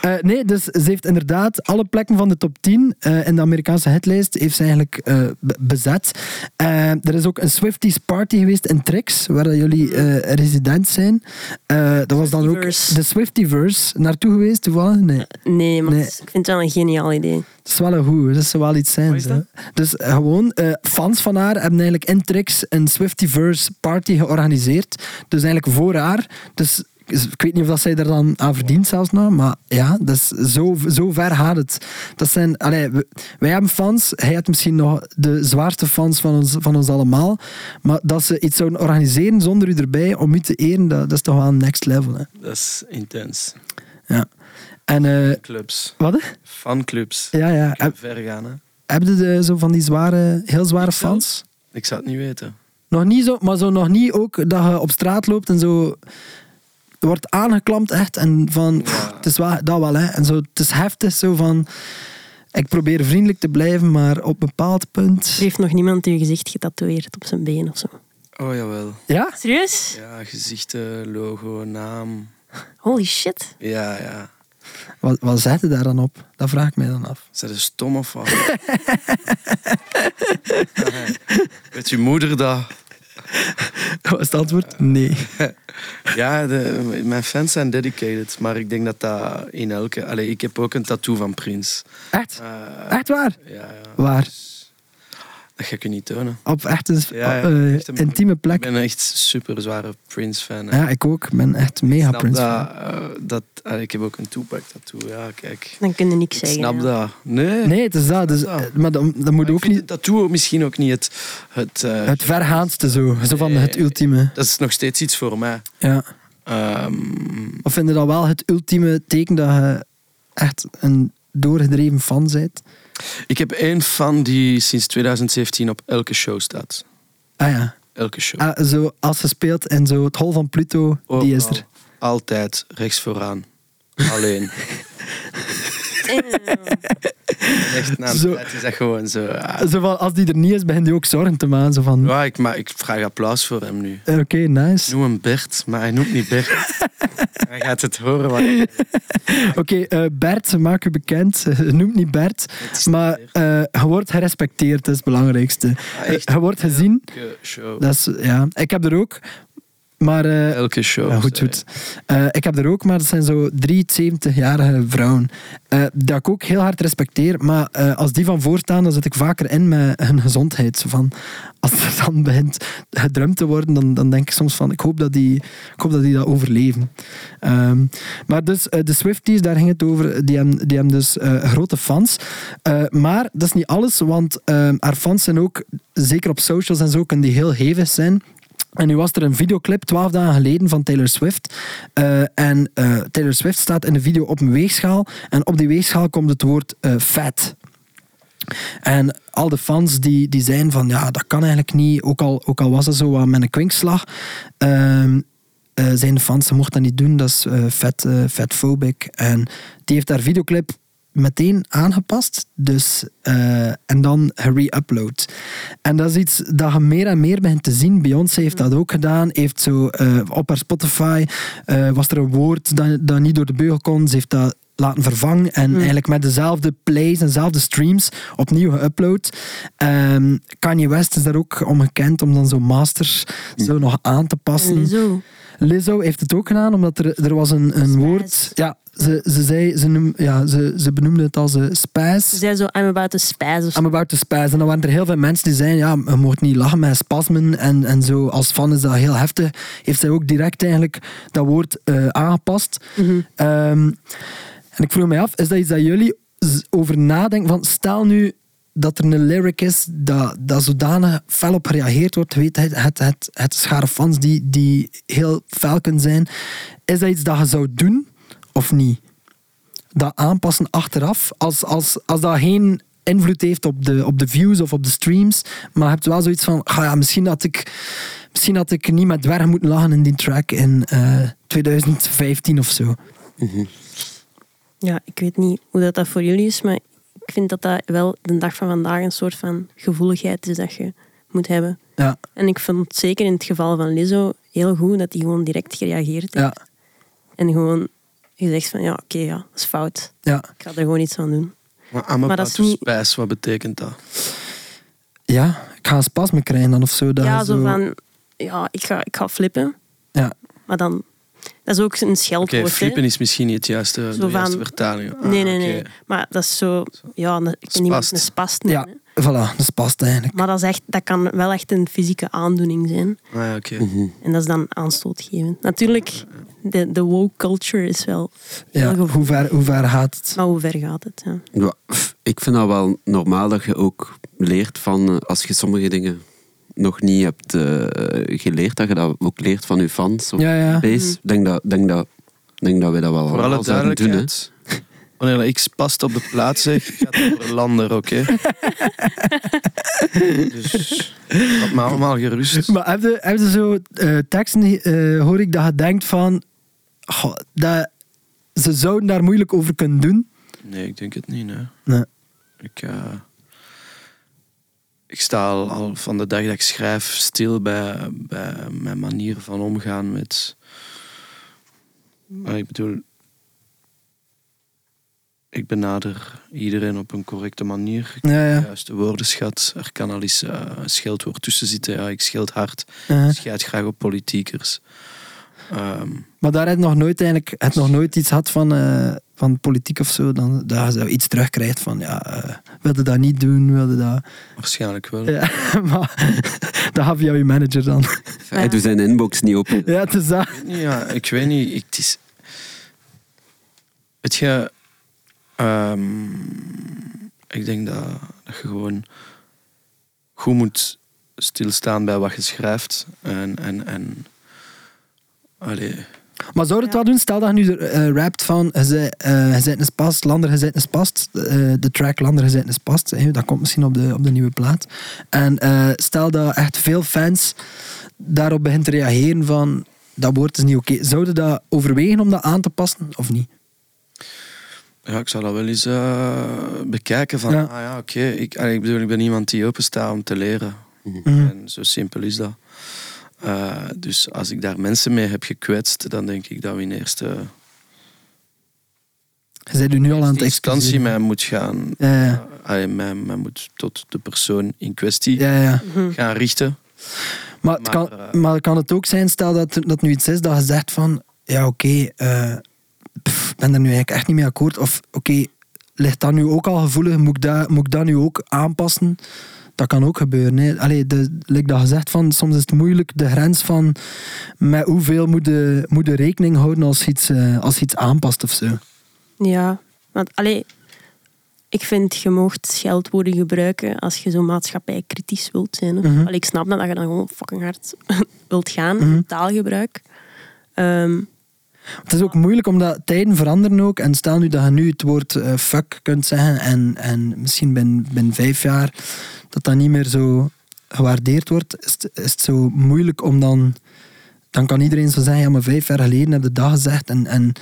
Eh, nee, dus ze heeft inderdaad alle plekken van de top 10 eh, in de Amerikaanse hitlijst heeft ze eigenlijk eh, be- bezet. Eh, er is ook een Swifties party geweest in Trix, waar jullie eh, resident zijn. Eh, dat was dan ook de Swiftyverse. Naartoe geweest, toevallig? Nee. Nee, maar Nee. ik vind het wel een geniaal idee. Dat is wel een goed, dat zou wel iets zijn. Is? Dus eh, gewoon, eh, fans van haar hebben eigenlijk in Trix een Swiftyverse party georganiseerd. Dus eigenlijk voor haar. Dus ik weet niet of dat zij er dan aan verdient zelfs nog, maar ja, dat is zo, zo ver gaat het. Dat zijn, allee, wij hebben fans, hij had misschien nog de zwaarste fans van ons, van ons allemaal, maar dat ze iets zouden organiseren zonder u erbij om u te eren, dat, dat is toch wel een next level. Hè? Dat is intens. Ja. En, eh, Clubs. wat? Fanclubs. Ja, ja. Heb, ver gaan, hè. heb je de, zo van die zware, heel zware fans? Ik zou het niet weten. Nog niet zo, maar zo nog niet ook dat je op straat loopt en zo wordt aangeklampt echt en van pff, het is wel, dat wel hè en zo het is heftig zo van ik probeer vriendelijk te blijven maar op een bepaald punt Er heeft nog niemand uw gezicht getatoeëerd op zijn been of zo. Oh, jawel. ja Serieus? Ja, gezichten, logo, naam. Holy shit. Ja, ja. Wat, wat zet je daar dan op dat vraag ik mij dan af Zijn ze stom of wat? Weet je moeder dat? wat is het antwoord nee Ja, de, mijn fans zijn dedicated, maar ik denk dat dat in elke... Allee, ik heb ook een tattoo van Prins. echt Eh, echt waar ja, ja. waar Dat ga ik je niet tonen. op echt een Ja, ja, eh, echt een- intieme Ik plek ben een echt super zware Prince-fan. hè. ja ik ook ik ben echt Ik mega snap Prince dat, eh, dat, ik heb ook een Tupac-tattoo. Ja, kijk. Dan kun je niks Ik zeggen. snap ja. dat. Nee. nee het is dat dus, dat. eh, maar dan, dan moet Maar ook ik niet een tattoo misschien ook niet het... Het, eh, het vergaandste zo zo van Nee. het ultieme Dat is nog steeds iets voor mij. ja Ehm, Of vind je dat wel het ultieme teken dat je echt een doorgedreven fan bent? Ik heb één fan die sinds 2017 op elke show staat. Ah ja. Elke show. Ah, zo, als ze speelt in zo het hol van Pluto, die is er. Altijd rechts vooraan. Alleen. Echt, na een Zo. is gewoon zo... ah. Zo van, als die er niet is, begint hij ook zorgen te maken. Zo van, Ja, ik, maar ik vraag applaus voor hem nu. eh, oké, nice. Noem hem Bert, maar hij noemt niet Bert. hij gaat het horen. Wat... Oké, eh, Bert, maak u bekend. Noem niet Bert. Maar eh, je wordt gerespecteerd, dat is het belangrijkste. Ah, echt? Je wordt gezien. Dat is, ja. Ik heb er ook. Maar eh, Elke show. Ja, goed, goed. Eh, ik heb er ook, maar dat zijn zo drie 70-jarige vrouwen. eh, dat ik ook heel hard respecteer. Maar als die van voor staan, dan zit ik vaker in met hun gezondheid. Zo van, als er dan begint gedrumd te worden, dan, dan denk ik soms van, ik hoop dat die, ik hoop dat, die dat overleven. Ehm, maar dus, de Swifties, daar ging het over, die hebben, die hebben dus grote fans. Maar dat is niet alles, want eh, haar fans zijn ook, zeker op socials en zo, kunnen die heel hevig zijn. En nu was er een videoclip, twaalf dagen geleden, van Taylor Swift. Eh, en eh, Taylor Swift staat in de video op een weegschaal. En op die weegschaal komt het woord eh, fat. En al de fans die, die zijn van, ja, dat kan eigenlijk niet. Ook al, ook al was dat zo wat met een kwinkslag. ehm, eh, zijn de fans, ze mocht dat niet doen. Dat is vet, vetphobic. En die heeft haar videoclip meteen aangepast. Dus, eh, en dan re-upload. En dat is iets dat je meer en meer begint te zien. Beyoncé heeft dat ook gedaan. Heeft zo, eh, op haar Spotify eh, was er een woord dat, dat niet door de beugel kon. Ze heeft dat laten vervangen en eigenlijk met dezelfde plays en dezelfde streams opnieuw geüpload. Ehm, Kanye West is daar ook om gekend om dan zo masters zo nog aan te passen. En Lizzo. Lizzo heeft het ook gedaan, omdat er, er was een, een woord... Ja, ze, ze, zei, ze, noem, ja, ze, ze benoemde het als een spijs. Ze zei zo, I'm about to of zo. I'm about to spaz. En dan waren er heel veel mensen die zeiden, ja, je moet niet lachen met spasmen. En, en zo, als fan is dat heel heftig. Heeft zij ook direct eigenlijk dat woord eh, aangepast. Ehm, en ik vroeg mij af, is dat iets dat jullie over nadenken? Van, stel nu dat er een lyric is dat, dat zodanig fel op gereageerd wordt. Weet, het, het, het, het schare fans die, die heel fel kunnen zijn. Is dat iets dat je zou doen of niet? dat aanpassen achteraf. Als, als, als dat geen invloed heeft op de, op de views of op de streams. Maar je hebt wel zoiets van, ah ja, misschien had ik, misschien had ik niet met dwergen moeten lachen in die track in eh, 2015 of zo. Ja, ik weet niet hoe dat, dat voor jullie is, maar ik vind dat dat wel de dag van vandaag een soort van gevoeligheid is dat je moet hebben. Ja, En ik vond het zeker in het geval van Lizzo heel goed dat hij gewoon direct gereageerd heeft. ja, En gewoon gezegd van, ja, oké, ja, dat is fout. ja. Ik ga er gewoon iets aan doen. Maar dat is niet- spijs, wat betekent dat? Ja, ik ga een spasme krijgen dan of zo. Dat ja, je zo van, ja, ik ga, ik ga flippen. Ja, Maar dan, dat is ook een Oké, scheldwoord. flippen is misschien niet het juiste, de juiste van- vertaling. Ah, Nee, nee, nee. Maar dat is zo, ja, een, ik kan iemand Spast. een spast ja nemen. voilà, dat past eigenlijk. Maar dat, is echt, dat kan wel echt een fysieke aandoening zijn. Ah, ja, oké. En dat is dan aanstootgevend. Natuurlijk, de, de woke culture is wel Ja, hoe, ver, hoe ver gaat het? Maar hoe ver gaat het? Ja. Ik vind dat wel normaal dat je ook leert van, eh, als je sommige dingen nog niet hebt eh, geleerd, dat je dat ook leert van je fans of Ja, ja. base. Ik denk dat, denk dat, denk dat we dat wel Voor alle allemaal zouden doen. hè. Wanneer ik past op de plaats zeg, gaat over Lander, oké? dus laat me allemaal gerust. Maar heb je, heb je zo eh, teksten, eh, hoor ik dat je denkt van... goh, dat, ze zouden daar moeilijk over kunnen doen. Nee, ik denk het niet. Nee. Nee. Ik, eh, ik sta al, al van de dag dat ik schrijf stil bij, bij mijn manier van omgaan met. Maar ik bedoel, ik benader iedereen op een correcte manier. Ik Ja, ja. de juiste woordenschat. Er kan al eens eh, een scheldwoord tussen zitten. Ja, ik scheld hard. Ik scheid graag op politiekers. Ehm, Maar daar heb je nog nooit, eigenlijk, heb je nog nooit iets gehad van, eh, van politiek of zo. Dan, dat je iets terugkrijgt van, ja, eh, wilde dat niet doen, wilde dat... waarschijnlijk wel. Ja, maar dat gaf jou je manager dan. Hij doet zijn inbox niet open. Ja, het is dat. Ja, ik weet niet. Ik, het is... Weet je... ehm, ik denk dat, dat je gewoon goed moet stilstaan bij wat je schrijft. En... en, en allee, Maar zou het Ja. wel doen? Stel dat je nu eh, rapt van je zei, eh, een spast, Lander, je een spast. eh, de track Lander, je spast. eh, dat komt misschien op de, op de nieuwe plaat. En eh, stel dat echt veel fans daarop beginnen te reageren van dat woord is niet oké. Zouden dat overwegen om dat aan te passen of niet? ja, ik zou dat wel eens eh, bekijken. Van, Ja. ah ja, oké. Ik, bedoel, ik ben iemand die open staat om te leren. Mhm. En zo simpel is dat. Eh, dus als ik daar mensen mee heb gekwetst, dan denk ik dat we in eerste Je bent u nu al aan het instantie mij moet gaan... Ja, ja. allee, mij, mij moet tot de persoon in kwestie Ja, ja. gaan richten. Maar, het Maar, kan, eh, maar kan het ook zijn, stel dat er- dat nu iets is dat je zegt van, ja oké, eh, ik ben er nu eigenlijk echt niet mee akkoord. Of oké, ligt dat nu ook al gevoelig? Moet ik dat, moet ik dat nu ook aanpassen? Dat kan ook gebeuren. Hè. Allee, de, like dat gezegd van, soms is het moeilijk de grens van met hoeveel moet je, moet je rekening houden als je iets, eh, als je iets aanpast of zo. Ja, want allee, ik vind je moogt scheldwoorden gebruiken als je zo maatschappijkritisch wilt zijn. Allee, ik snap dat, dat je dan gewoon fucking hard wilt gaan Mhm. taalgebruik. Ehm, Het is ook moeilijk omdat tijden veranderen ook. En stel nu dat je nu het woord eh, fuck kunt zeggen en, en misschien binnen, binnen vijf jaar dat dat niet meer zo gewaardeerd wordt, is het, is het zo moeilijk om dan... Dan kan iedereen zo zeggen, ja, maar vijf jaar geleden heb je dat gezegd. En, en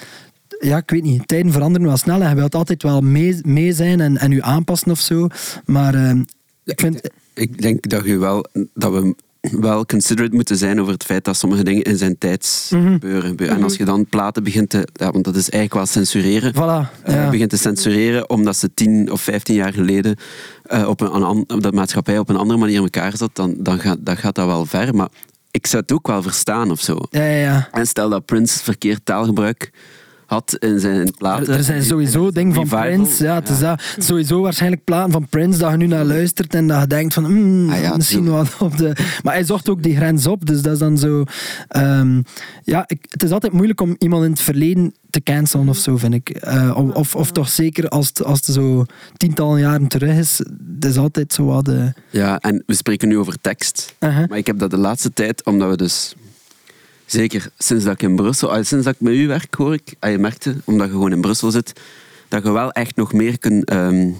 ja, ik weet niet, tijden veranderen wel snel en je wilt altijd wel mee, mee zijn en, en je aanpassen of zo. Maar eh, ik vind... Ik denk dat, je wel, dat we wel considerate moeten zijn over het feit dat sommige dingen in zijn tijd Mhm. gebeuren. En als je dan platen begint te... Ja, want dat is eigenlijk wel censureren. Voilà, eh, ja. begint te censureren omdat ze tien of vijftien jaar geleden eh, op een, een an- dat maatschappij op een andere manier in elkaar zat, dan, dan, gaat, dan gaat dat wel ver. Maar ik zou het ook wel verstaan of zo. Ja, ja, ja. En stel dat Prince verkeerd taalgebruik had in zijn platen. Er zijn sowieso dingen van Revival, Prince. Ja, het is ja. dat. Sowieso waarschijnlijk platen van Prince dat je nu naar luistert en dat je denkt van mm, Ah ja, misschien wat op de. Maar hij zocht ook die grens op, dus dat is dan zo. ehm, ja, ik, het is altijd moeilijk om iemand in het verleden te cancelen of zo, vind ik. Eh, of, of, toch zeker als het, als het zo tientallen jaren terug is. Het is altijd zo wat. Ja, en we spreken nu over tekst. Uh-huh. Maar ik heb dat de laatste tijd, omdat we dus... Zeker sinds dat ik in Brussel... Sinds dat ik met u werk, hoor ik... ah, je merkte, omdat je gewoon in Brussel zit, dat je wel echt nog meer kun, ehm,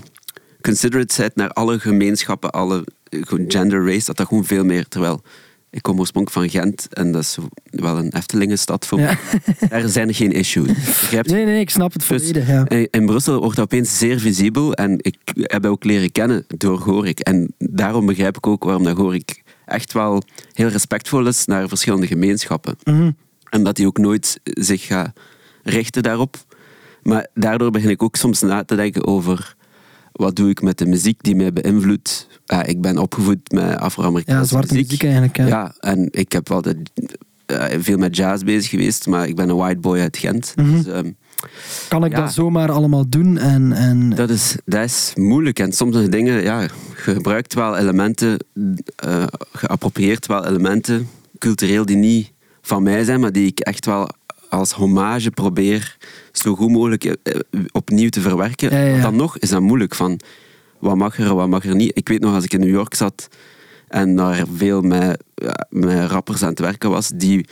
considerate bent naar alle gemeenschappen, alle eh, gender, race, dat dat gewoon veel meer... Terwijl, ik kom oorspronkelijk van Gent en dat is wel een Eftelingenstad voor Ja. mij. Daar zijn geen issues. Begrijpt? Nee, nee, ik snap het Dus volledig. Ja. in- in Brussel wordt dat opeens zeer visibel en ik heb dat ook leren kennen door Gorik. En daarom begrijp ik ook waarom dat Gorik echt wel heel respectvol is naar verschillende gemeenschappen. Mhm. En dat hij ook nooit zich gaat richten daarop. Maar daardoor begin ik ook soms na te denken over wat doe ik met de muziek die mij beïnvloedt. Ja, ik ben opgevoed met Ja, Afro-Amerikaanse zwarte muziek, eigenlijk. Ja. ja, en ik heb wel eh, veel met jazz bezig geweest, maar ik ben een white boy uit Gent. Mhm. Dus, ehm, Kan ik Ja. dat zomaar allemaal doen? En, en, dat, is, dat is moeilijk. En soms zijn dingen, ja, je gebruikt wel elementen, eh geapproprieerd wel elementen, cultureel, die niet van mij zijn, maar die ik echt wel als hommage probeer zo goed mogelijk eh, eh, opnieuw te verwerken. Ja, ja, ja. Maar Dan nog is dat moeilijk van wat mag er, wat mag er niet. Ik weet nog als ik in New York zat en daar veel met, met rappers aan het werken was, die,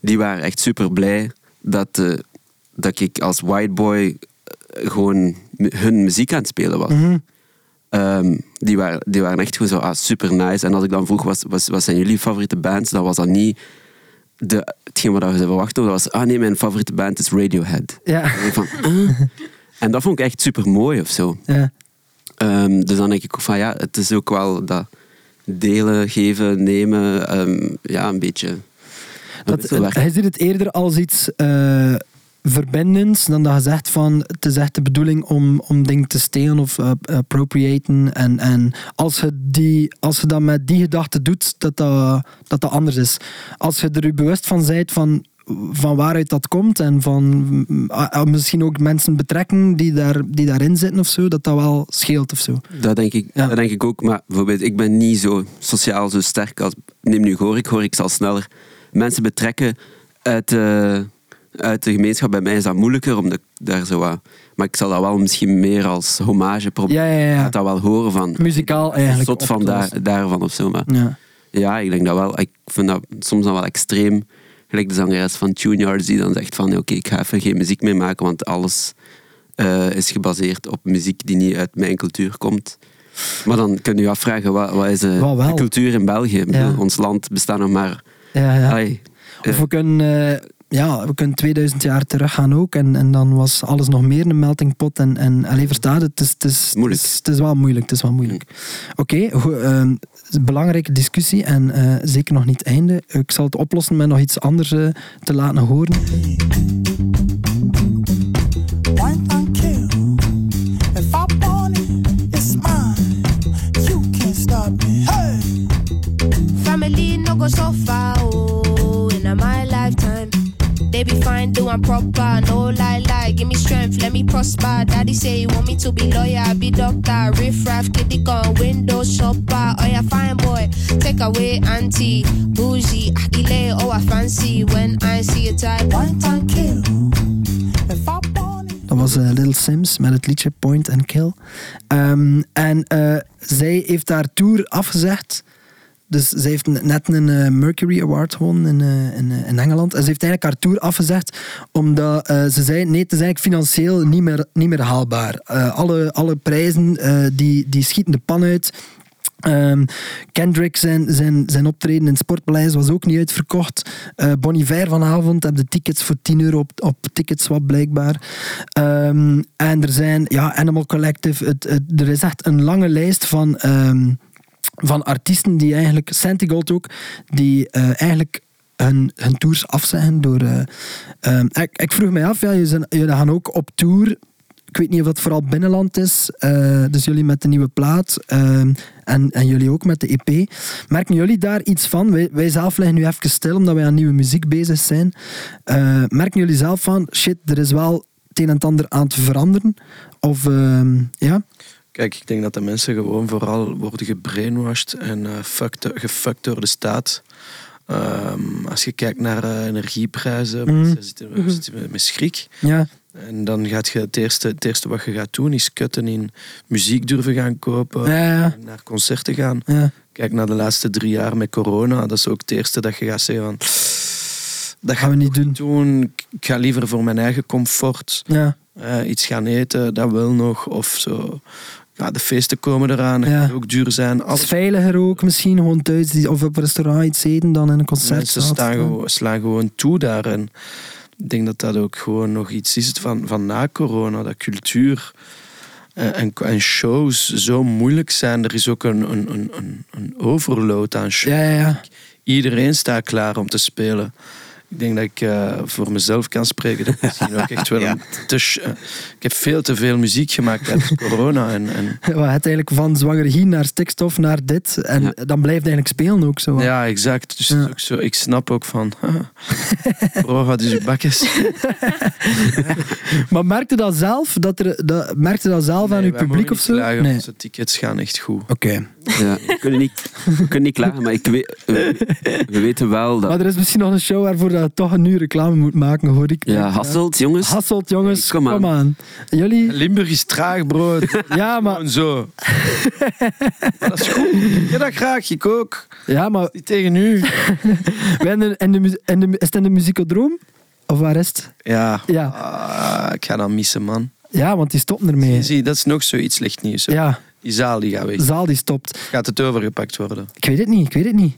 die waren echt super blij dat, dat ik als white boy eh, gewoon hun muziek aan het spelen was. Mhm. Ehm, die, waren, die waren echt gewoon zo ah, super nice. En als ik dan vroeg, wat, wat, wat zijn jullie favoriete bands? Dan was dat niet de, hetgeen wat ze verwachten. Dat was, ah nee, mijn favoriete band is Radiohead. Ja. En, ik van, ah. en dat vond ik echt super mooi of zo. Ja. Ehm, dus dan denk ik ook van ja, het is ook wel dat delen, geven, nemen, ehm, ja, een beetje. Dat, hij ziet het eerder als iets eh, verbindends dan dat je zegt van het is echt de bedoeling om, om dingen te stelen of eh, appropriaten. En, en als, je die, als je dat met die gedachte doet, dat dat, dat dat anders is. Als je er je bewust van bent van, van waaruit dat komt en van ah, ah, misschien ook mensen betrekken die, daar, die daarin zitten of zo, dat dat wel scheelt of zo. Dat denk, ik, Ja. dat denk ik ook. Maar bijvoorbeeld, ik ben niet zo sociaal zo sterk als... Neem nu Gorik. Gorik zal sneller mensen betrekken uit de, uit de gemeenschap. Bij mij is dat moeilijker, omdat ik daar zo wat... Maar ik zal dat wel misschien meer als hommage proberen. Ja, ja, ja. Ik dat wel horen van... Muzikaal eigenlijk. Tot van daar, daarvan of zo. Maar Ja. ja, ik denk dat wel. Ik vind dat soms dan wel extreem. Gelijk de zangeres van Tuneyards die dan zegt van... Oké, ik ga even geen muziek meer maken, want alles eh, is gebaseerd op muziek die niet uit mijn cultuur komt. Maar dan kun je je afvragen, wat, wat is eh, Wat de cultuur in België? Bedoel. Ons land bestaat nog maar... Ja, ja. Of we kunnen, eh, ja, we kunnen 2000 jaar teruggaan ook. En, en dan was alles nog meer een melting pot. En, en alleen verstaat het, is, het, is, Moeilijk. Het, is, het is wel moeilijk. Het is wel moeilijk. Oké, ehm, belangrijke discussie en eh, zeker nog niet einde. Ik zal het oplossen met nog iets anders eh, te laten horen. Daddy say you want me to be lawyer, be doctor, riff raff, kitty gun, window shopper. Oh yeah, fine boy, take away auntie, bougie, akile, oh I fancy when I see a type. One and kill. Dat was eh, Little Sims met het liedje Point and Kill. Ehm, en eh, zij heeft haar tour afgezegd Dus ze heeft net een eh, Mercury Award gewonnen in, eh, eh, in Engeland. En ze heeft eigenlijk haar tour afgezegd omdat ze zei, nee, het is eigenlijk financieel niet meer, niet meer haalbaar. Alle, alle prijzen die, die schieten de pan uit. Ehm, Kendrick zijn, zijn, zijn optreden in het Sportpaleis was ook niet uitverkocht. Eh Bon vanavond hebben de tickets voor 10 euro op, op Ticketswap blijkbaar. Ehm, en er zijn, ja, Animal Collective, het, het- er is echt een lange lijst van, ehm, van artiesten die eigenlijk, Santigold ook, die eh, eigenlijk hun, hun tours afzeggen door... eh, ehm, ik, ik vroeg mij af, ja, jullie, gaan ook op tour ik weet niet of dat vooral binnenland is. eh, dus jullie met de nieuwe plaat en, en jullie ook met de EP. Merken jullie daar iets van? Wij, wij zelf liggen nu even stil omdat wij aan nieuwe muziek bezig zijn. Eh, merken jullie zelf van, shit, er is wel het een en het ander aan te veranderen? Of ja? Kijk, ik denk dat de mensen gewoon vooral worden gebrainwashed en eh fucked, gefuckt door de staat. Ehm, als je kijkt naar eh, energieprijzen, Mhm. mensen zitten, zitten met, met schrik. Ja, En dan gaat je het eerste, het eerste wat je gaat doen, is kutten in muziek durven gaan kopen, ja, ja. naar concerten gaan. ja. Kijk naar de laatste drie jaar met corona, dat is ook het eerste dat je gaat zeggen van... Dat gaan we niet doen. doen. Ik ga liever voor mijn eigen comfort ja. eh, iets gaan eten, dat wil nog. Of zo. Ja, de feesten komen eraan, dat Ja. ook duur zijn. Het is veiliger ook misschien, gewoon thuis of op een restaurant iets eten dan in een concert. mensen staan gewoon, slaan gewoon toe daar. En ik denk dat dat ook gewoon nog iets is van, van na corona, dat cultuur eh, en, en shows zo moeilijk zijn. Er is ook een, een, een, een, overload aan shows. Ja, ja. Iedereen staat klaar om te spelen. Ik denk dat ik eh, voor mezelf kan spreken. Dat ik misschien ook echt wel Ja. een te eh, ik heb veel te veel muziek gemaakt tijdens corona. En, en Wat het eigenlijk van zwangergie naar stikstof naar dit. En Ja. dan blijft eigenlijk spelen ook zo. ja, exact. Dus Ja. ook zo, ik snap ook van... Bro, wat is uw bakjes? Maar merkte dat zelf? Dat er, dat, merkte dat zelf aan uw publiek of niet zo? klagen, Nee. Onze tickets gaan echt goed. Oké. Ja, we, kunnen niet, we kunnen niet klagen, maar ik weet, we, we weten wel dat... Maar er is misschien nog een show waarvoor dat je toch een nu reclame moet maken, hoor ik. Ja, Hasselt, jongens. Hasselt, jongens. Kom Kom aan. aan. Jullie? Limburg is traag, bro. Ja, maar... Gewoon zo. maar dat is goed. Ja, dat graag. Ik ook. Ja, maar... Niet tegen u. wij hebben in de, in de, is het in de muziekodroom? Of waar is het? Ja. Ja. Ah, ik ga dat missen, man. Ja, want die stopt ermee. Zie, dat is nog zoiets slecht nieuws. hè. Ja, Die zaal die gaat weg. de zaal die stopt. Gaat het overgepakt worden? Ik weet het niet, ik weet het niet.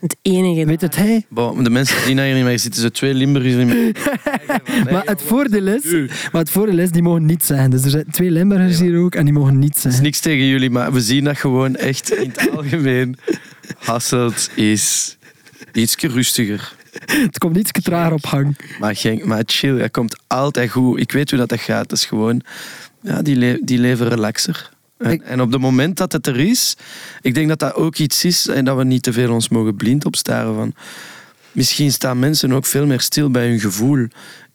Het enige. Weet het hij? Bon, de mensen die hier niet meer zitten, zo twee Limburgers. Die meer... Maar het voordeel is, maar het voordeel is, die mogen niet zijn. Dus er zijn twee Limburgers hier ook en die mogen niet Het is zijn. niks tegen jullie, maar we zien dat gewoon echt in het algemeen. Hasselt is iets rustiger. Het komt iets trager op gang. Maar, Genk, maar chill, dat komt altijd goed. Ik weet hoe dat, dat gaat. Dat is gewoon, ja, die, le die leven relaxer. En, op het moment dat het er is, ik denk dat dat ook iets is en dat we niet te veel ons mogen blind opstaren van. Misschien staan mensen ook veel meer stil bij hun gevoel.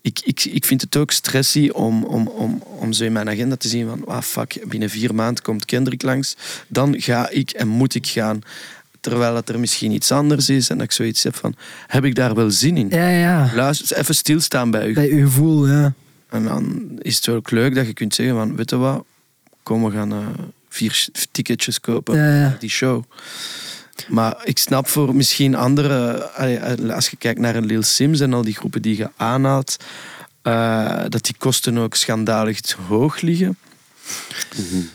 Ik, ik, ik vind het ook stressy om, om, om, om zo in mijn agenda te zien van ah fuck, binnen vier maanden komt Kendrick langs. Dan ga ik en moet ik gaan. Terwijl het er misschien iets anders is en dat ik zoiets heb van, heb ik daar wel zin in? Ja, ja. Luister, even stilstaan bij u. Bij uw gevoel, ja. En dan is het wel ook leuk dat je kunt zeggen van, weet je wat, kom we gaan eh, vier ticketjes kopen Ja, die show. Maar ik snap voor misschien andere, allee, als je kijkt naar een Lil Sims en al die groepen die je aanhaalt, eh, dat die kosten ook schandalig te hoog liggen.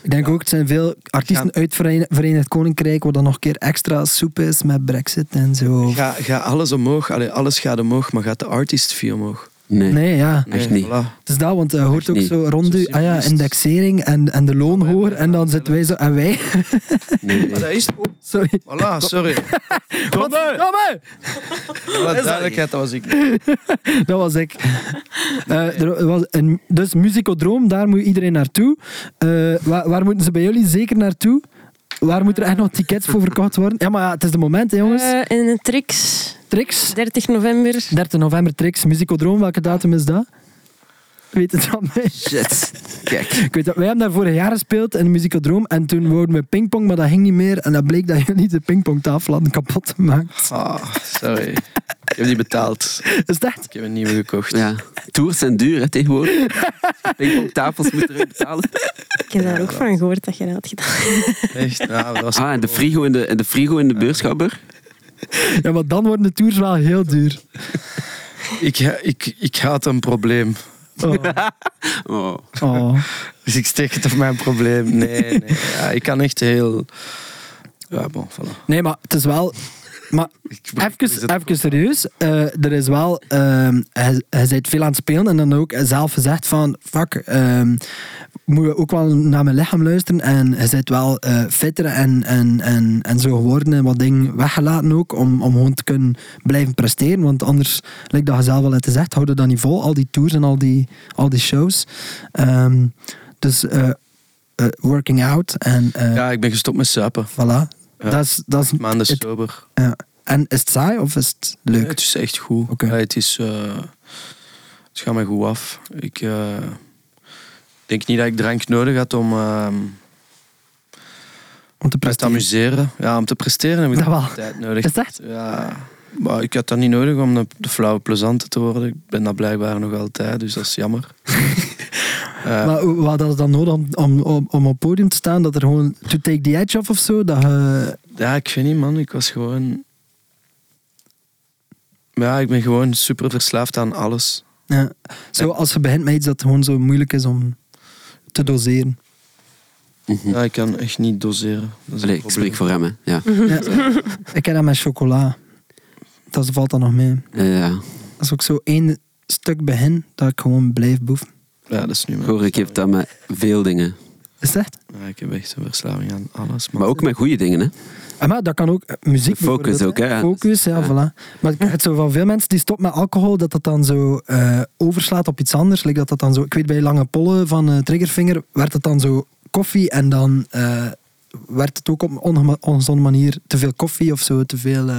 Ik denk ook, het zijn veel artiesten Gaan- uit Verenigd, Verenigd Koninkrijk waar dan nog een keer extra soep is met brexit en zo. Ga, ga alles omhoog, allee, alles gaat omhoog, maar gaat de artist fee omhoog? Nee, Nee, ja. echt Nee, niet. voilà. Het is dat, want je hoort ook niet. zo rond u, ah ja, indexering en, en de loon hoor. En dan zitten wij zo, en wij, Nee, nee. Maar dat is sorry. Voilà, sorry. Godverdomme! Alle duidelijkheid, dat was ik. Dat was ik. Eh, er was een, dus Musicodroom, daar moet iedereen naartoe. Eh, waar, waar moeten ze bij jullie zeker naartoe? Waar moeten er echt nog tickets voor verkocht worden? Ja, maar ja, het is de moment, hè, jongens. Eh, in een Trix, Trix, 30 november. 13 november Trix, Musicodroom. Welke datum is dat? Weet het van mij? Shit. Kijk. Ik weet dat, wij hebben daar vorig jaar gespeeld in de Musicodroom en toen wouden we pingpong, maar dat ging niet meer. En dat bleek dat jullie de pingpongtafel hadden kapot gemaakt. Ah, sorry. Ik heb die betaald. Is echt? Ik heb een nieuwe gekocht. Ja. Tours zijn duur hè, tegenwoordig. Pingpongtafels moeten eruit betalen. Ik heb daar Ja, ook dat- van gehoord dat je dat had gedaan. Echt? Ja, dat was Ah, en de frigo in de, en de, frigo in de beurschapper? Ja, maar dan worden de tours wel heel duur. ik, ik, ik had een probleem. Oh. Oh. Oh. Dus ik steek het op mijn probleem. Nee, nee. Ja, ik kan echt heel... Ja, bon, voilà. Nee, maar het is wel... Maar even, even serieus. eh, er is wel... ehm hij, hij bent veel aan het spelen en dan ook zelf gezegd van... Fuck, ehm moet je ook wel naar mijn lichaam luisteren. En hij bent wel eh, fitter en, en, en, en zo geworden. En wat dingen weggelaten ook. Om, om gewoon te kunnen blijven presteren. Want anders, like dat je zelf al hebt gezegd, houden dat niet vol. Al die tours en al die, al die shows. Ehm, dus eh, eh, working out en... Ja, ik ben gestopt met suipen. Voilà. Ja. Dat is, dat is Maanden het- sober. ja. En is het saai of is het leuk? het is echt goed. Ja, het, is, het gaat mij goed af. Ik denk niet dat ik drank nodig had om ehm, Om te presteren. amuseren. Ja, om te presteren heb ik Dat wel. tijd nodig. Is echt? Ja, maar ik had dat niet nodig om de, de flauwe plezante te worden. Ik ben dat blijkbaar nog altijd, dus dat is jammer. Eh, Maar wat is dan nodig om, om, om, om op het podium te staan? Dat er gewoon to take the edge off of zo? Dat ja, ik weet niet, man. Ik was gewoon... Ja, ik ben gewoon super verslaafd aan alles. ja. Zo als je begint met iets dat gewoon zo moeilijk is om te doseren. Mhm. Ja, ik kan echt niet doseren. Dat is een ik probleem. spreek voor hem, hè. Ja. Ja. Ik heb dat met chocola. Dat valt dan nog mee. Ja. Als ik zo één stuk begin, dat ik gewoon blijf boeven. Ja, dat is nu mijn hoor, ik heb dat met veel dingen. Is dat echt? Ja, ik heb echt een verslaving aan alles. Man. Maar ook met goede dingen, hè. Ah, maar dat kan ook eh, muziek focus ook, hè. Focus, ja, Ja. voilà. Maar ik het zo van veel mensen die stoppen met alcohol, dat dat dan zo eh, overslaat op iets anders. Like dat dat dan zo, ik weet bij Lange Pollen van eh, Triggerfinger, werd het dan zo koffie en dan werd het ook op een ongezonde manier te veel koffie of zo, te veel,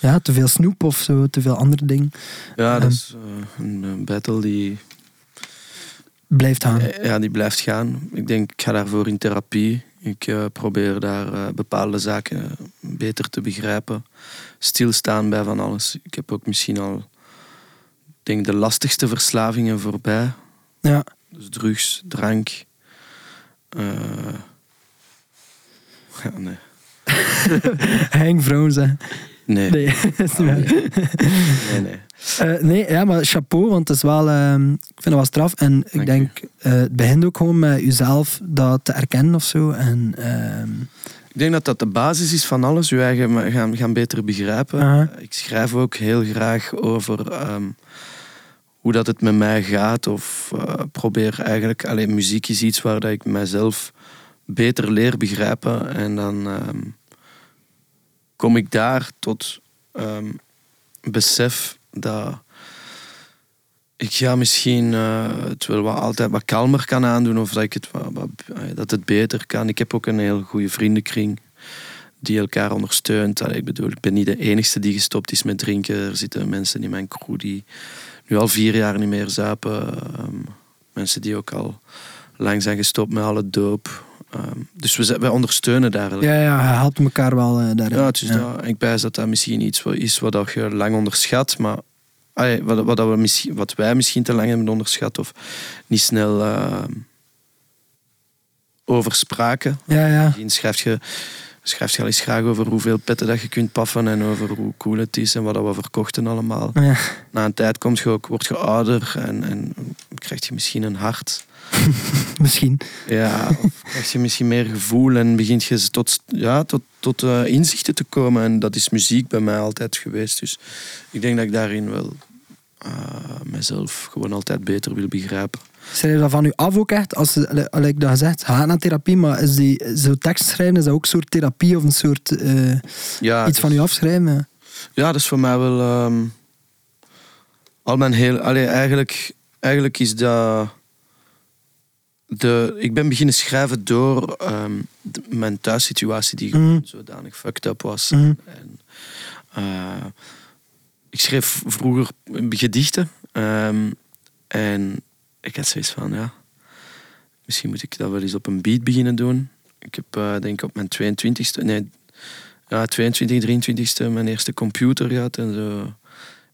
ja, te veel snoep of zo, te veel andere dingen. Ja, Ehm. dat is eh, een battle die, Blijft gaan. eh, ja, die blijft gaan. Ik denk, ik ga daarvoor in therapie. Ik eh, probeer daar eh, bepaalde zaken beter te begrijpen. Stilstaan bij van alles. Ik heb ook misschien al, denk, de lastigste verslavingen voorbij. Ja. Dus drugs, drank. ja, nee. Hang vrouwen zijn. Nee, nee, Nee, is niet waar. nee. Eh, nee, ja, maar chapeau, want het is wel, ehm, ik vind het wel straf. En ik Dank denk, eh, het begint ook gewoon met jezelf dat te erkennen of zo. En, ehm, Ik denk dat dat de basis is van alles. Je eigen gaan, gaan beter begrijpen. Ik schrijf ook heel graag over ehm, hoe dat het met mij gaat. Of eh, probeer eigenlijk... Alleen muziek is iets waar dat ik mijzelf beter leer begrijpen. En dan kom ik daar tot ehm, besef dat ik ja, misschien eh, het wel wat, altijd wat kalmer kan aandoen of dat, ik het, eh, dat het beter kan. Ik heb ook een heel goede vriendenkring die elkaar ondersteunt. Ik bedoel, ik ben niet de enige die gestopt is met drinken. Er zitten mensen in mijn crew die nu al vier jaar niet meer zuipen. Ehm, mensen die ook al lang zijn gestopt met alle doop. Ehm, dus we, wij ondersteunen daar ja, ja, hij helpt elkaar wel eh, daarin. Ja, is Ja. dat. Ik pijs dat dat misschien iets is wat je lang onderschat, maar allee, wat, wat, dat we misschien, wat wij misschien te lang hebben onderschat of niet snel eh, over spraken. Ja, ja. Misschien schrijf je, schrijf je al eens graag over hoeveel petten dat je kunt paffen en over hoe cool het is en wat dat we verkochten allemaal. ja. Na een tijd komt je ook, word je ouder en, en krijg je misschien een hart. Misschien. Ja, of krijg je misschien meer gevoel en begint je tot, ja, tot, tot eh, inzichten te komen. En dat is muziek bij mij altijd geweest. Dus ik denk dat ik daarin wel eh, mezelf gewoon altijd beter wil begrijpen. Schrijf je dat van u af ook echt? Als je, like dat gezegd, ga naar therapie, maar is die, zo tekst schrijven, is dat ook een soort therapie of een soort eh, Ja, iets van u afschrijven? Ja. Dat is voor mij wel. ehm, al mijn heel. Allee, eigenlijk, eigenlijk is dat. De, ik ben beginnen schrijven door ehm, de- mijn thuissituatie, die Mhm. zodanig fucked up was. Mhm. En, eh, ik schreef vroeger gedichten. ehm, en ik had zoiets van, ja, misschien moet ik dat wel eens op een beat beginnen doen. Ik heb, eh, denk ik, op mijn 22e, nee, ja, 22, 23e mijn eerste computer gehad en zo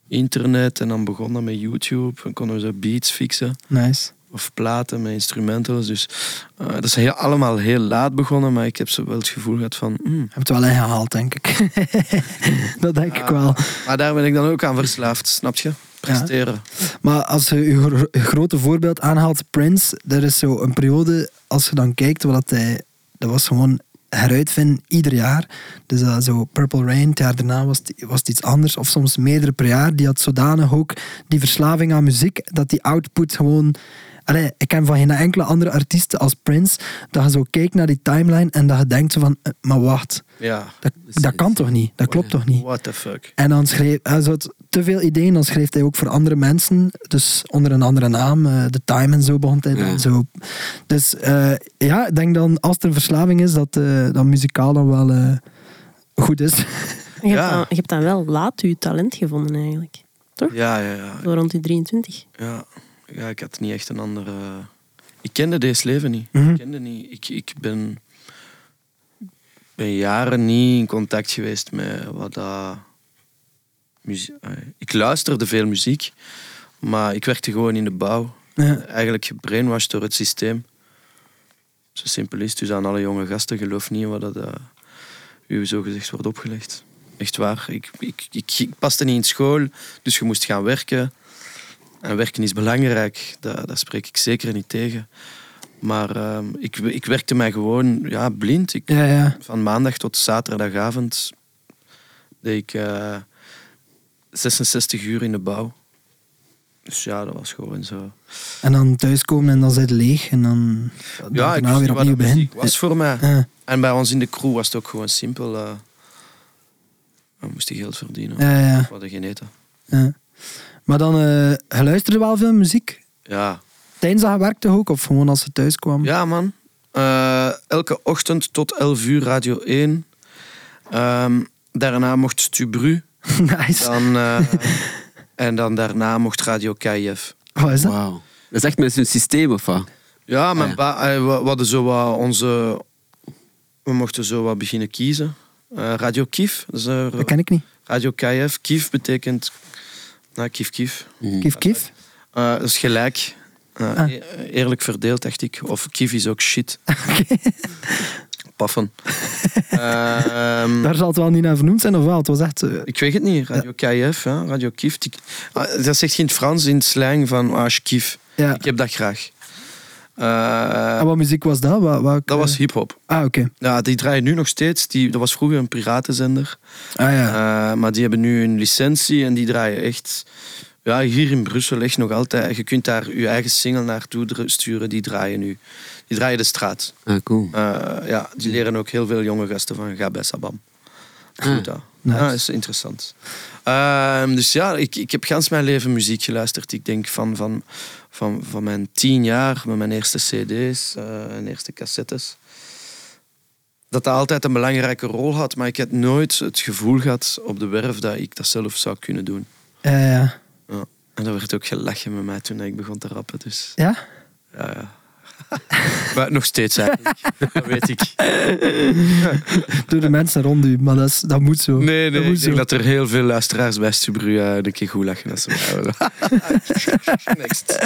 internet. En dan begon dat met YouTube. Dan konden we zo beats fixen. Nice. Of platen met instrumentals. Dus eh, dat is heel, allemaal heel laat begonnen, maar ik heb zo wel het gevoel gehad van... Je hebt het wel ingehaald, denk ik. dat denk ik wel. Maar daar ben ik dan ook aan verslaafd, snap je? Presteren. Maar als je je gro- je grote voorbeeld aanhaalt, Prince, er is zo een periode, als je dan kijkt, wat hij, dat was gewoon heruitvinden ieder jaar. Dus dat zo Purple Rain, het jaar daarna was het, was het iets anders, of soms meerdere per jaar. Die had zodanig ook die verslaving aan muziek, dat die output gewoon... Allee, ik ken van geen enkele andere artiest als Prince, dat je zo kijkt naar die timeline en dat je denkt van, eh, maar wacht, Ja. dat, dat kan toch niet? Dat klopt toch niet? What the fuck. En dan schreef hij zo te veel ideeën, dan schreef hij ook voor andere mensen, dus onder een andere naam. eh, The Time en zo begon hij dan Ja. zo. Dus eh, ja, ik denk dan als er een verslaving is, dat, eh dat muzikaal dan wel eh, goed is. Je hebt, Ja. dan, je hebt dan wel laat je talent gevonden eigenlijk. Ja, ja, ja. Zo rond je 23. Ja, ja, ik had niet echt een andere. Ik kende deze leven niet. Mhm. Ik kende niet. Ik, ik ben, ben jaren niet in contact geweest met wat dat. Muzie- eh, ik luisterde veel muziek, maar ik werkte gewoon in de bouw. Ja. Eigenlijk gebrainwashed door het systeem. Zo simpel is het. Dus aan alle jonge gasten, geloof niet in wat dat, eh, u zo gezegd wordt opgelegd. Echt waar. Ik, ik, ik, ik paste niet in school, dus je moest gaan werken. En werken is belangrijk, daar, daar spreek ik zeker niet tegen. Maar ehm, ik, ik werkte mij gewoon ja, blind. Ik, Ja, ja. Van maandag tot zaterdagavond deed ik eh, 66 uur in de bouw. Dus ja, dat was gewoon zo. En dan thuiskomen en dan zit het leeg en dan Ja, ik wist weer opnieuw was voor mij. Ja, En bij ons in de crew was het ook gewoon simpel. eh we moesten geld verdienen. ja, ja, We hadden geen eten. ja. Maar dan, eh je luisterde wel veel muziek? Ja, Tijdens dat je werkte ook? Of gewoon als je thuis kwam? Ja, man. Eh, elke ochtend tot 11 uur Radio 1. Ehm, daarna mocht Stubru. nice. Dan, eh, en dan daarna mocht Radio KIF. Wat is dat? Wauw. Dat is echt met zo'n systeem of wat? Ja, mijn Ah, ja. ba- we, we hadden zo wat onze... We mochten zo wat beginnen kiezen. Eh, Radio Kif. Dat is, eh, Dat ken ik niet. Radio KIF. Kif betekent... Nou, Kif Kif. Kief, kief. Eh, dat is gelijk. Eh, Ah. e- Eerlijk verdeeld, dacht ik. Of Kif is ook shit. Paffen. Ehm, Daar zal het wel niet naar vernoemd zijn, of wel? Het was echt... eh, Ik weet het niet. Radio KIF, ja. Radio Kif. Die- ah, Dat zegt het Frans in het slang van ah, ja. Ik heb dat graag. Eh, En wat muziek was dat? Wat, wat, dat was hip-hop. Ah, oké. Ja, die draaien nu nog steeds. Die, dat was vroeger een piratenzender. Ah ja. Eh, maar die hebben nu een licentie en die draaien echt. Ja, hier in Brussel echt nog altijd. Je kunt daar je eigen single naartoe sturen. Die draaien nu. Die draaien de straat. Ah, cool. Eh, ja, die leren ook heel veel jonge gasten van ga bij Sabam. Ah, dat. nice. Ja, dat is interessant. Ehm, dus ja, ik, ik heb gans mijn leven muziek geluisterd. Ik denk van, van, van, van mijn tien jaar met mijn eerste cd's eh, en eerste cassettes. Dat dat altijd een belangrijke rol had, maar ik had nooit het gevoel gehad op de werf dat ik dat zelf zou kunnen doen. Ja, ja. Ja. En er werd ook gelachen met mij toen ik begon te rappen. Dus Ja? ja, ja. maar nog steeds eigenlijk. Dat weet ik. Door de mensen rond u, maar dat, is, dat moet zo. Nee, dat nee, moet ik denk zo. dat er heel veel luisteraars bij Stubru eh, een keer goed lachen als ze mij horen. Next.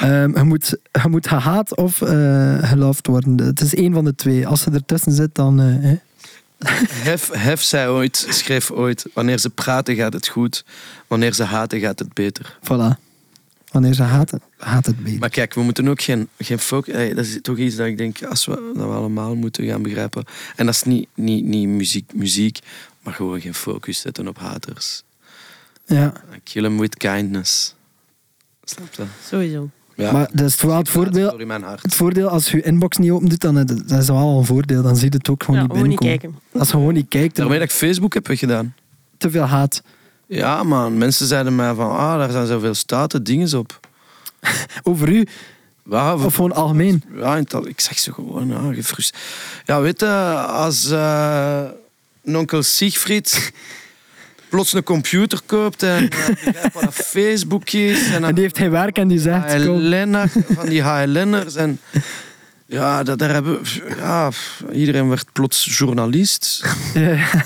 Ehm, je, moet, je moet gehaat of eh geloofd worden. Het is één van de twee. Als ze ertussen zit, dan... eh. Hef, Hef zei ooit, schreef ooit, wanneer ze praten gaat het goed, wanneer ze haten gaat het beter. Voilà. Wanneer ze haten, haat het beter. Maar kijk, we moeten ook geen, geen focus... eh, Dat is toch iets dat ik denk als we, dat we allemaal moeten gaan begrijpen. En dat is niet, niet, niet muziek, muziek, maar gewoon geen focus zetten op haters. Ja. Kill them with kindness. Snap je? Sowieso. Ja. Maar dat is wel het voordeel... Het voordeel, als je je inbox niet open doet, dan is dat is wel een voordeel. Dan zie je het ook gewoon Ja, niet gewoon niet binnenkomen. kijken. Als je gewoon niet kijkt, Daarmee dat ik Facebook heb weggedaan. te veel haat. Ja, man. Mensen zeiden mij van, ah, daar zijn zoveel staten dingen op. Over u, Ja, of gewoon algemeen. ja, ik zeg ze gewoon, ja, gefrustreerd. Ja, weet je, als eh, een onkel Siegfried plots een computer koopt en eh, begrijpt wat dat Facebook is. En, En die heeft geen werk en die zegt... HLN'er, van die HLN'ers. En ja, dat, daar hebben, ja, iedereen werd plots journalist. Ja,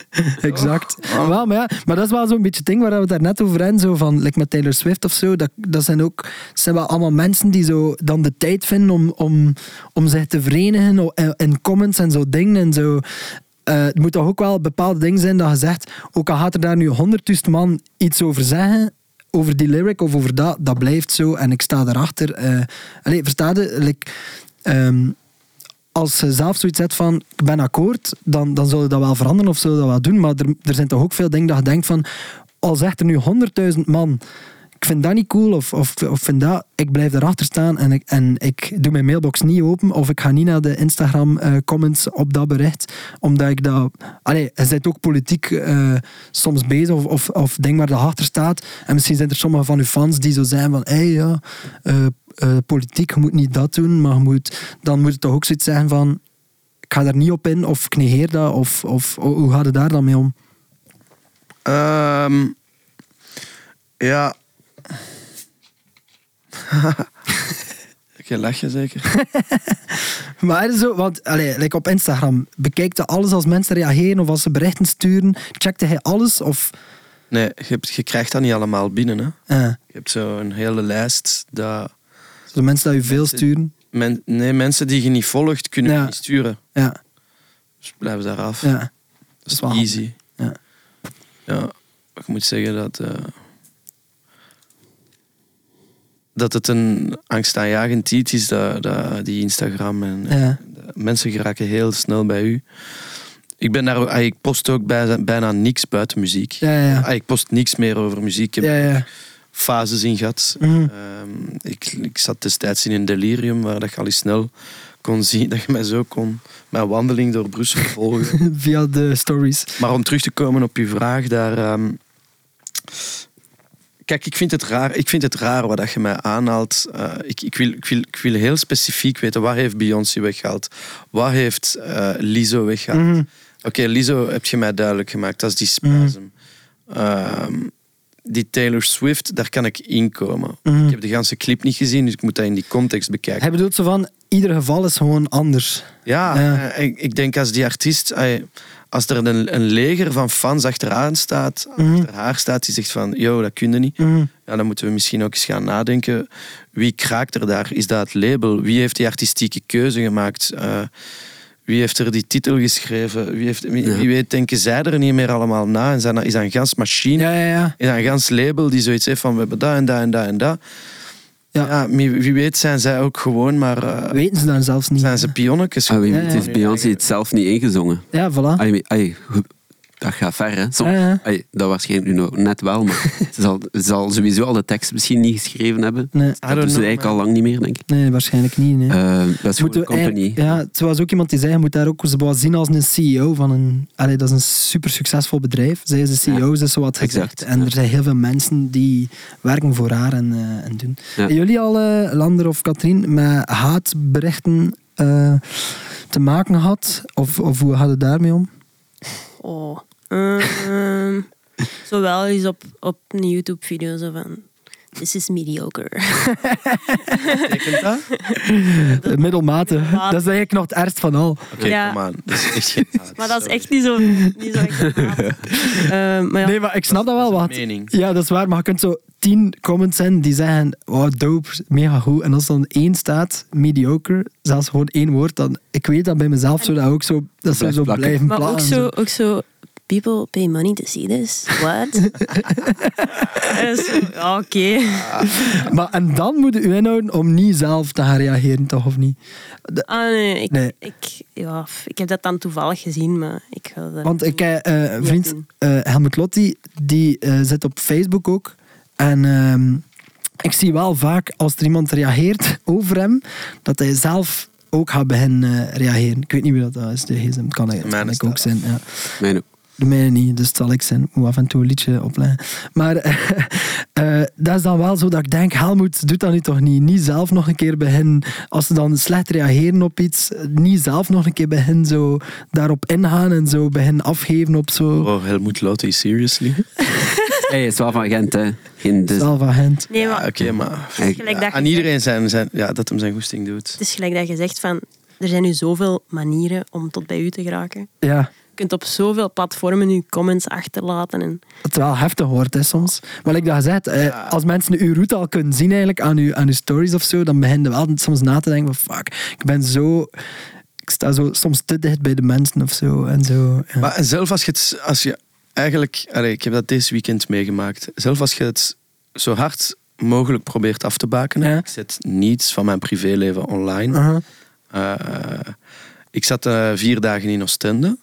exact. Wel, maar, ja, maar dat is wel zo'n beetje het ding waar we het daar net over hebben, zo van, like met Taylor Swift of zo. Dat, dat zijn ook zijn wel allemaal mensen die zo dan de tijd vinden om, om, om zich te verenigen in- comments en zo dingen en zo. Eh, het moet toch ook wel bepaalde dingen zijn dat je zegt, ook al gaat er daar nu honderdduizend man iets over zeggen, over die lyric of over dat, dat blijft zo en ik sta erachter. eh allee, versta je? Like, ehm, als je zelf zoiets zet van ik ben akkoord, dan, dan zul je dat wel veranderen of zul je dat wel doen. Maar er, er zijn toch ook veel dingen dat je denkt van al zegt er nu honderdduizend man ik vind dat niet cool of, of, of vind dat, ik blijf erachter staan en ik, en ik doe mijn mailbox niet open of ik ga niet naar de Instagram eh, comments op dat bericht, omdat ik dat... Allee, je bent ook politiek eh, soms bezig of, of, of ding waar dat achter staat en misschien zijn er sommige van uw fans die zo zijn van hé hey, ja, eh, eh, politiek, je moet niet dat doen, maar je moet, dan moet je toch ook zoiets zeggen van ik ga daar niet op in of ik negeer dat of, of hoe gaat het daar dan mee om? Ehm, ja. Je lach je zeker? Maar zo, want allee, like op Instagram, bekijkt je alles als mensen reageren of als ze berichten sturen? Checkte hij alles? Of, Nee, je, hebt, je krijgt dat niet allemaal binnen. Hè. eh, Je hebt zo een hele lijst dat... zo mensen dat je veel sturen? Men, nee, mensen die je niet volgt, kunnen Ja. niet sturen. Ja, Dus blijf daar af. ja. Dat is easy. Ja. Ja, ik moet zeggen dat... eh, dat het een angstaanjagend iets is, dat, dat, die Instagram. En, Ja. mensen geraken heel snel bij u. Ik, ben daar, ah, ik post ook bij, bijna niks buiten muziek. Ja, ja. Ah, ik post niks meer over muziek. Ik heb Ja, ja. Fases in gehad. Mhm. Ehm, ik, ik zat destijds in een delirium waar dat je al eens snel kon zien dat je mij zo kon mijn wandeling door Brussel volgen. Via de stories. Maar om terug te komen op uw vraag daar. ehm, kijk, ik vind het raar, ik vind het raar wat dat je mij aanhaalt. Eh, ik, ik, wil, ik, wil, ik wil heel specifiek weten waar heeft Beyoncé weggehaald? Wat heeft eh Lizzo weggehaald? Mhm. Oké, Lizzo heb je mij duidelijk gemaakt. Dat is die spasm. Ehm, die Taylor Swift, daar kan ik inkomen. Mhm. Ik heb de ganse clip niet gezien, dus ik moet dat in die context bekijken. Hij bedoelt zo van, ieder geval is gewoon anders. Ja, Ja. eh, Ik, ik denk als die artiest, eh, als er een, een leger van fans achteraan staat, Mhm. achter haar staat, die zegt van, yo, dat kun je niet. Mhm. Ja, dan moeten we misschien ook eens gaan nadenken. Wie kraakt er daar? Is dat het label? Wie heeft die artistieke keuze gemaakt? Eh, wie heeft er die titel geschreven? Wie, heeft, wie, Ja. wie weet, denken zij er niet meer allemaal na? En zijn dat, is dat een gans machine? Ja, ja, ja. Is dat een gans label die zoiets heeft van, we hebben dat en dat en dat en dat? Ja. Ja, wie, wie weet zijn zij ook gewoon maar... eh, Weten ze dan zelfs niet. zijn ze pionnetjes? Ah, wie Ja, weet ja. heeft Beyoncé het zelf niet ingezongen. Ja, voilà. Ai, ai, hoe- dat gaat ver, hè. Soms, Ja, ja. dat waarschijnlijk nu nog net wel, maar ze zal, zal sowieso al de tekst misschien niet geschreven hebben. Nee, Dat doen ze know, eigenlijk man. al lang niet meer, denk ik. nee, waarschijnlijk niet. Nee. Eh, dat is gewoon Moeten een Ja, het was ook iemand die zei, je moet daar ook zo wat zien als een CEO van een... Allee, dat is een super succesvol bedrijf. Zij is de CEO, ze is zo wat gezegd. Exact, En ja. er zijn heel veel mensen die werken voor haar en, eh, en doen. Ja. En jullie al, eh, Lander of Katrien, met haatberichten eh, te maken gehad? Of, of hoe gaat het daarmee om? Oh. Ehm, zowel eens op, op een YouTube-video zo van... This is mediocre. Betekent dat? Eh, Middelmate. Dat is eigenlijk nog het ergst van al. Oké, Ja. Dat geen haat, Maar dat is echt niet zo... Niet zo echt. Ehm, maar ja, Nee, maar ik snap dat wel. Dat Wat. Ja, dat is waar. Maar je kunt zo tien comments zijn die zeggen, wow, dope, mega goed. En als dan één staat, mediocre, zelfs gewoon één woord, dan... Ik weet dat bij mezelf zo dat ook zo... Dat zo plakken. blijven maar ook plakken. zo, ook zo... People pay money to see this? What? En zo, ja, Oké. Maar, en dan moet je u inhouden om niet zelf te gaan reageren, toch? Of niet? De- Ah nee ik, Nee. Ik, ja, ik heb dat dan toevallig gezien, maar ik ga dat Want ik heb eh, een niet vriend, eh, Helmut Lotti, die eh, zit op Facebook ook. En ehm, ik zie wel vaak als er iemand reageert over hem, dat hij zelf ook gaat beginnen eh, reageren. Ik weet niet wie dat is, de gsm. Het kan, ik ook zijn. Ja. Mijn ook. De mijne niet, dus het zal ik zijn. Moet af en toe een liedje opleggen. Maar eh, dat is dan wel zo dat ik denk, Helmoet, doet dat nu toch niet. Niet zelf nog een keer beginnen, als ze dan slecht reageren op iets, niet zelf nog een keer beginnen zo daarop ingaan en zo beginnen afgeven op zo Oh, Helmut Lotti, seriously? Hij is wel van Gent, hè. Geen dus, zelfagent. Nee, maar Ja, oké, maar... Hey, gelijk Ja, dat aan iedereen zijn, zijn, ja, dat hem zijn goesting doet. Het is gelijk dat je zegt van... Er zijn nu zoveel manieren om tot bij u te geraken. Ja, Je kunt op zoveel platformen je comments achterlaten. En, het wel heftig wordt hè, soms. Maar ik dat gezegd, eh, als mensen uw route al kunnen zien eigenlijk aan uw, aan uw stories of zo, dan begin je wel soms na te denken van fuck, ik ben zo... Ik sta zo soms te dicht bij de mensen of zo. En zo ja. Maar zelf als je het, als je eigenlijk, allee, ik heb dat deze weekend meegemaakt, zelf als je het zo hard mogelijk probeert af te bakenen, Ja. ik zet niets van mijn privéleven online. Aha. Eh, ik zat eh, vier dagen in Oostende.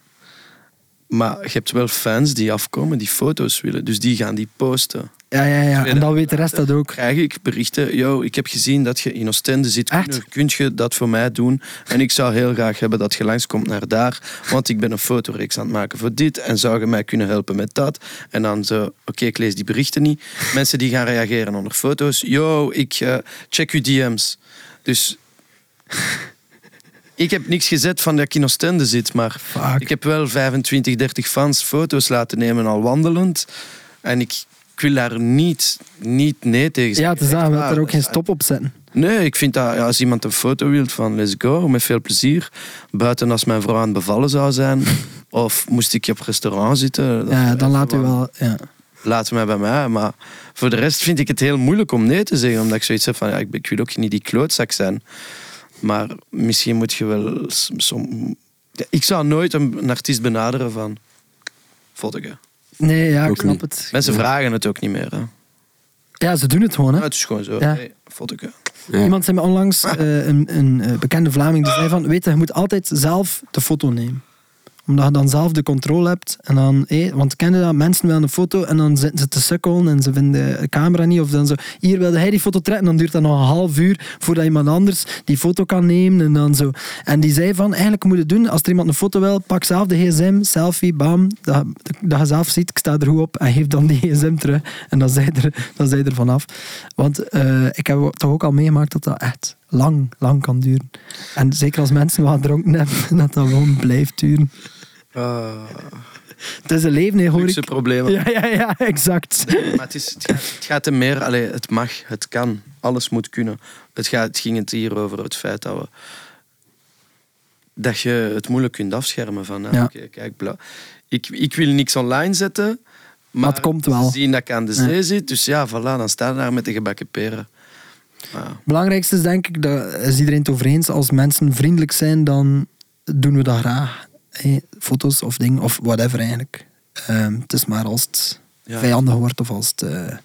Maar je hebt wel fans die afkomen, die foto's willen. Dus die gaan die posten. Ja, ja, ja. En dan weet de rest dat ook. Krijg ik berichten, yo, ik heb gezien dat je in Oostende zit. Echt? Kun, kunt je dat voor mij doen? En ik zou heel graag hebben dat je langskomt naar daar. Want ik ben een fotoreeks aan het maken voor dit. En zou je mij kunnen helpen met dat? En dan zo, oké, ik lees die berichten niet. Mensen die gaan reageren onder foto's. Yo, ik eh, check uw DM's. Dus... Ik heb niks gezet van dat ik in Oostende zit, maar Fuck. ik heb wel 25, 30 fans foto's laten nemen al wandelend. En ik, ik wil daar niet, niet nee tegen Ja, zeggen. dat, Echt we waar. er ook geen stop op zetten. Nee, ik vind dat ja, als iemand een foto wil van let's go, met veel plezier. Buiten als mijn vrouw aan het bevallen zou zijn. Of moest ik op restaurant zitten. Ja, dan laat u wel... Ja. Laat mij bij mij. Maar voor de rest vind ik het heel moeilijk om nee te zeggen. Omdat ik zoiets heb van, ja, ik wil ook niet die klootzak zijn. Maar misschien moet je wel... som- Ja, ik zou nooit een, een artiest benaderen van... Fotoke. Nee, ja, ik Ook snap niet. het. Mensen vragen het ook niet meer. Hè. Ja, ze doen het gewoon, hè. Ja, het is gewoon zo. Ja. Hey, fotoke. Ja. Iemand zei me onlangs, eh, een, een eh, bekende Vlaming, die zei van, weet je, je moet altijd zelf de foto nemen. Omdat je dan zelf de controle hebt. En dan, want ken je dat? Mensen willen een foto en dan zitten ze te sukkelen en ze vinden de camera niet. Of dan zo, hier wilde hij die foto trekken. Dan duurt dat nog een half uur voordat iemand anders die foto kan nemen. En, dan zo. en die zei van, eigenlijk moet je doen, als er iemand een foto wil, pak zelf de gsm, selfie, bam. Dat, je zelf ziet, ik sta er goed op en geef dan die gsm terug. En dan zij er, dan zij er vanaf. Want eh, ik heb toch ook al meegemaakt dat dat echt lang, lang kan duren. En zeker als mensen wat dronken hebben, dat dat gewoon blijft duren. Het is een leven, hè, hoor Luxe ik. problemen. Ja, ja, ja, exact. Maar het, is, het, gaat, het gaat er meer... Allee, het mag, het kan. Alles moet kunnen. Het, gaat, het ging het hier over het feit dat we... Dat je het moeilijk kunt afschermen van... ah, Ja. Kijk, bla. Ik, ik wil niks online zetten... Maar, het komt wel. Zien dat ik aan de zee zit. Dus ja, voilà, dan sta je daar met de gebakken peren. Ja. Het belangrijkste is denk ik, dat is iedereen het over eens, als mensen vriendelijk zijn, dan doen we dat graag. Hé, foto's of dingen, of whatever eigenlijk. Ehm, het is maar als het Ja. vijandig wordt of als het eh,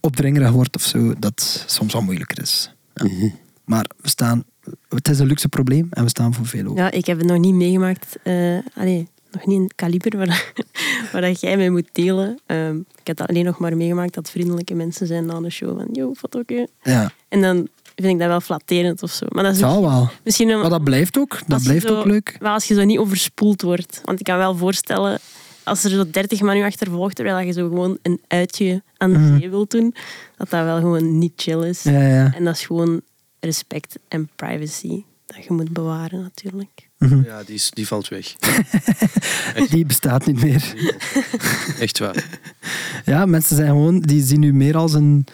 opdringerig wordt of zo, dat het soms wat moeilijker is. Ja. Maar we staan, het is een luxe probleem en we staan voor veel open. ja, ik heb het nog niet meegemaakt. eh allee, nog niet in het kaliber waar, waar dat jij mee moet delen. Ehm, ik heb dat alleen nog maar meegemaakt dat vriendelijke mensen zijn na de show. Van, yo, fotootje. Ja, En dan vind ik dat wel flatterend of zo. Maar dat is wel. misschien een, Maar dat blijft ook. Dat als je blijft zo- ook leuk. Maar als je zo niet overspoeld wordt. Want ik kan wel voorstellen, als er zo 30 man je achtervolgt, terwijl je zo gewoon een uitje aan de Mhm. zee wilt doen, dat dat wel gewoon niet chill is. Ja, ja. En dat is gewoon respect en privacy dat je moet bewaren natuurlijk. Ja, die, is, die valt weg. Die bestaat niet meer. Echt waar. Ja, mensen zijn gewoon, die zien u meer als een,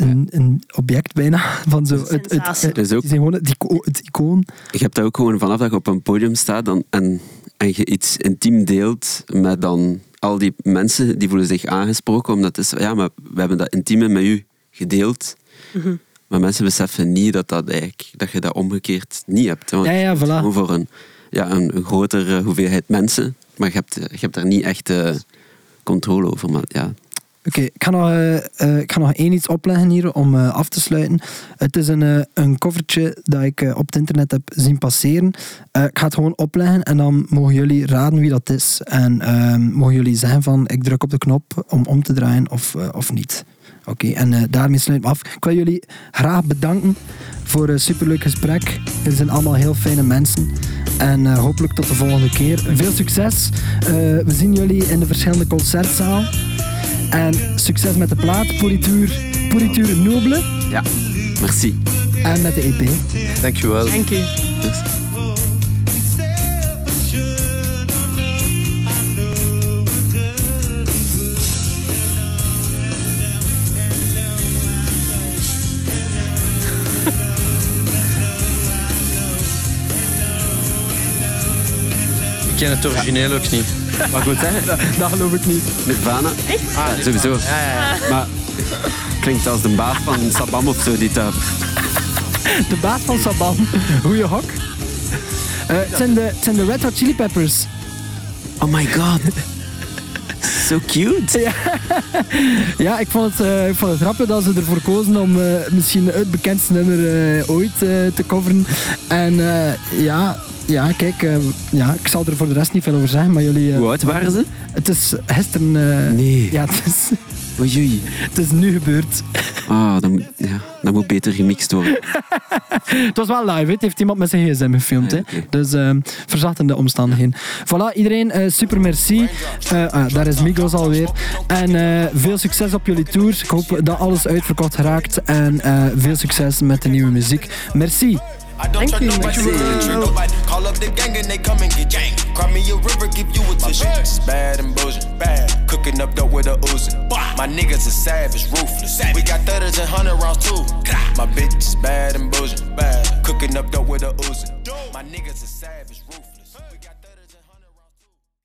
een, een object bijna. Van zo, het, het, het, is ook- die zijn gewoon het, ico- het icoon. Je hebt dat ook gewoon vanaf dat je op een podium staat dan, en, en je iets intiem deelt met dan al die mensen die voelen zich aangesproken. Omdat het is, ja, maar we hebben dat intieme met u gedeeld. Maar mensen beseffen niet dat, dat, eigenlijk, dat je dat omgekeerd niet hebt. Want Ja, ja, voilà. Gewoon voor een, ja, een, een grotere hoeveelheid mensen. Maar je hebt, je hebt daar niet echt eh, controle over. Maar ja, Oké, ik, eh, eh, ik ga nog één iets opleggen hier om eh, af te sluiten. Het is een, een covertje dat ik op het internet heb zien passeren. Ik ga het gewoon opleggen en dan mogen jullie raden wie dat is. En ehm, mogen jullie zeggen van ik druk op de knop om om te draaien of, of niet. Oké, en daarmee sluiten we af. Ik wil jullie graag bedanken voor een superleuk gesprek. Jullie zijn allemaal heel fijne mensen. En hopelijk tot de volgende keer. Veel succes. We zien jullie in de verschillende concertzaal. En succes met de plaat, Pourriture, Pourriture Noble ja. merci. en met de EP. Dankjewel. Dank. Dus- Ik ken het origineel ook niet. Wat goed zeggen? Dat geloof ik niet. Nirvana? Ah, sowieso. Maar klinkt als de baas van Sabam of zo, die daar. De baas van Saban. Goeie hok. Eh, het, zijn de, het zijn de Red Hot Chili Peppers. Oh my god. So cute. Ja, ik vond het, eh, ik vond het grappig dat ze ervoor kozen om eh, misschien het bekendste nummer eh, ooit te coveren. En ja, ja, kijk, ja, ik zal er voor de rest niet veel over zeggen, maar jullie... Hoe oud waren ze? Het is gisteren... Nee. Ja, het is, Oei, oei. het is nu gebeurd. Ah, dan, moet- ja, moet beter gemixt worden. Het was wel live, het heeft iemand met zijn gsm gefilmd. Hè. oké. Dus eh verzachtende omstandigheden. Voilà, iedereen, eh, super merci. Eh, ah, daar is Migos alweer. En eh, veel succes op jullie tour. Ik hoop dat alles uitverkocht geraakt. En eh, veel succes met de nieuwe muziek. Merci. I don't trust nobody, really trick nobody. Call up the gang and they come and get gang. Cry me a river, give you a tissue. It's bad and bullshit, bad. Cooking up dope with a Uzi. My niggas are savage, ruthless. We got thudders and hundred rounds too. My bitch is bad and bullshit, bad. Cooking up dope with a Uzi. My niggas are savage.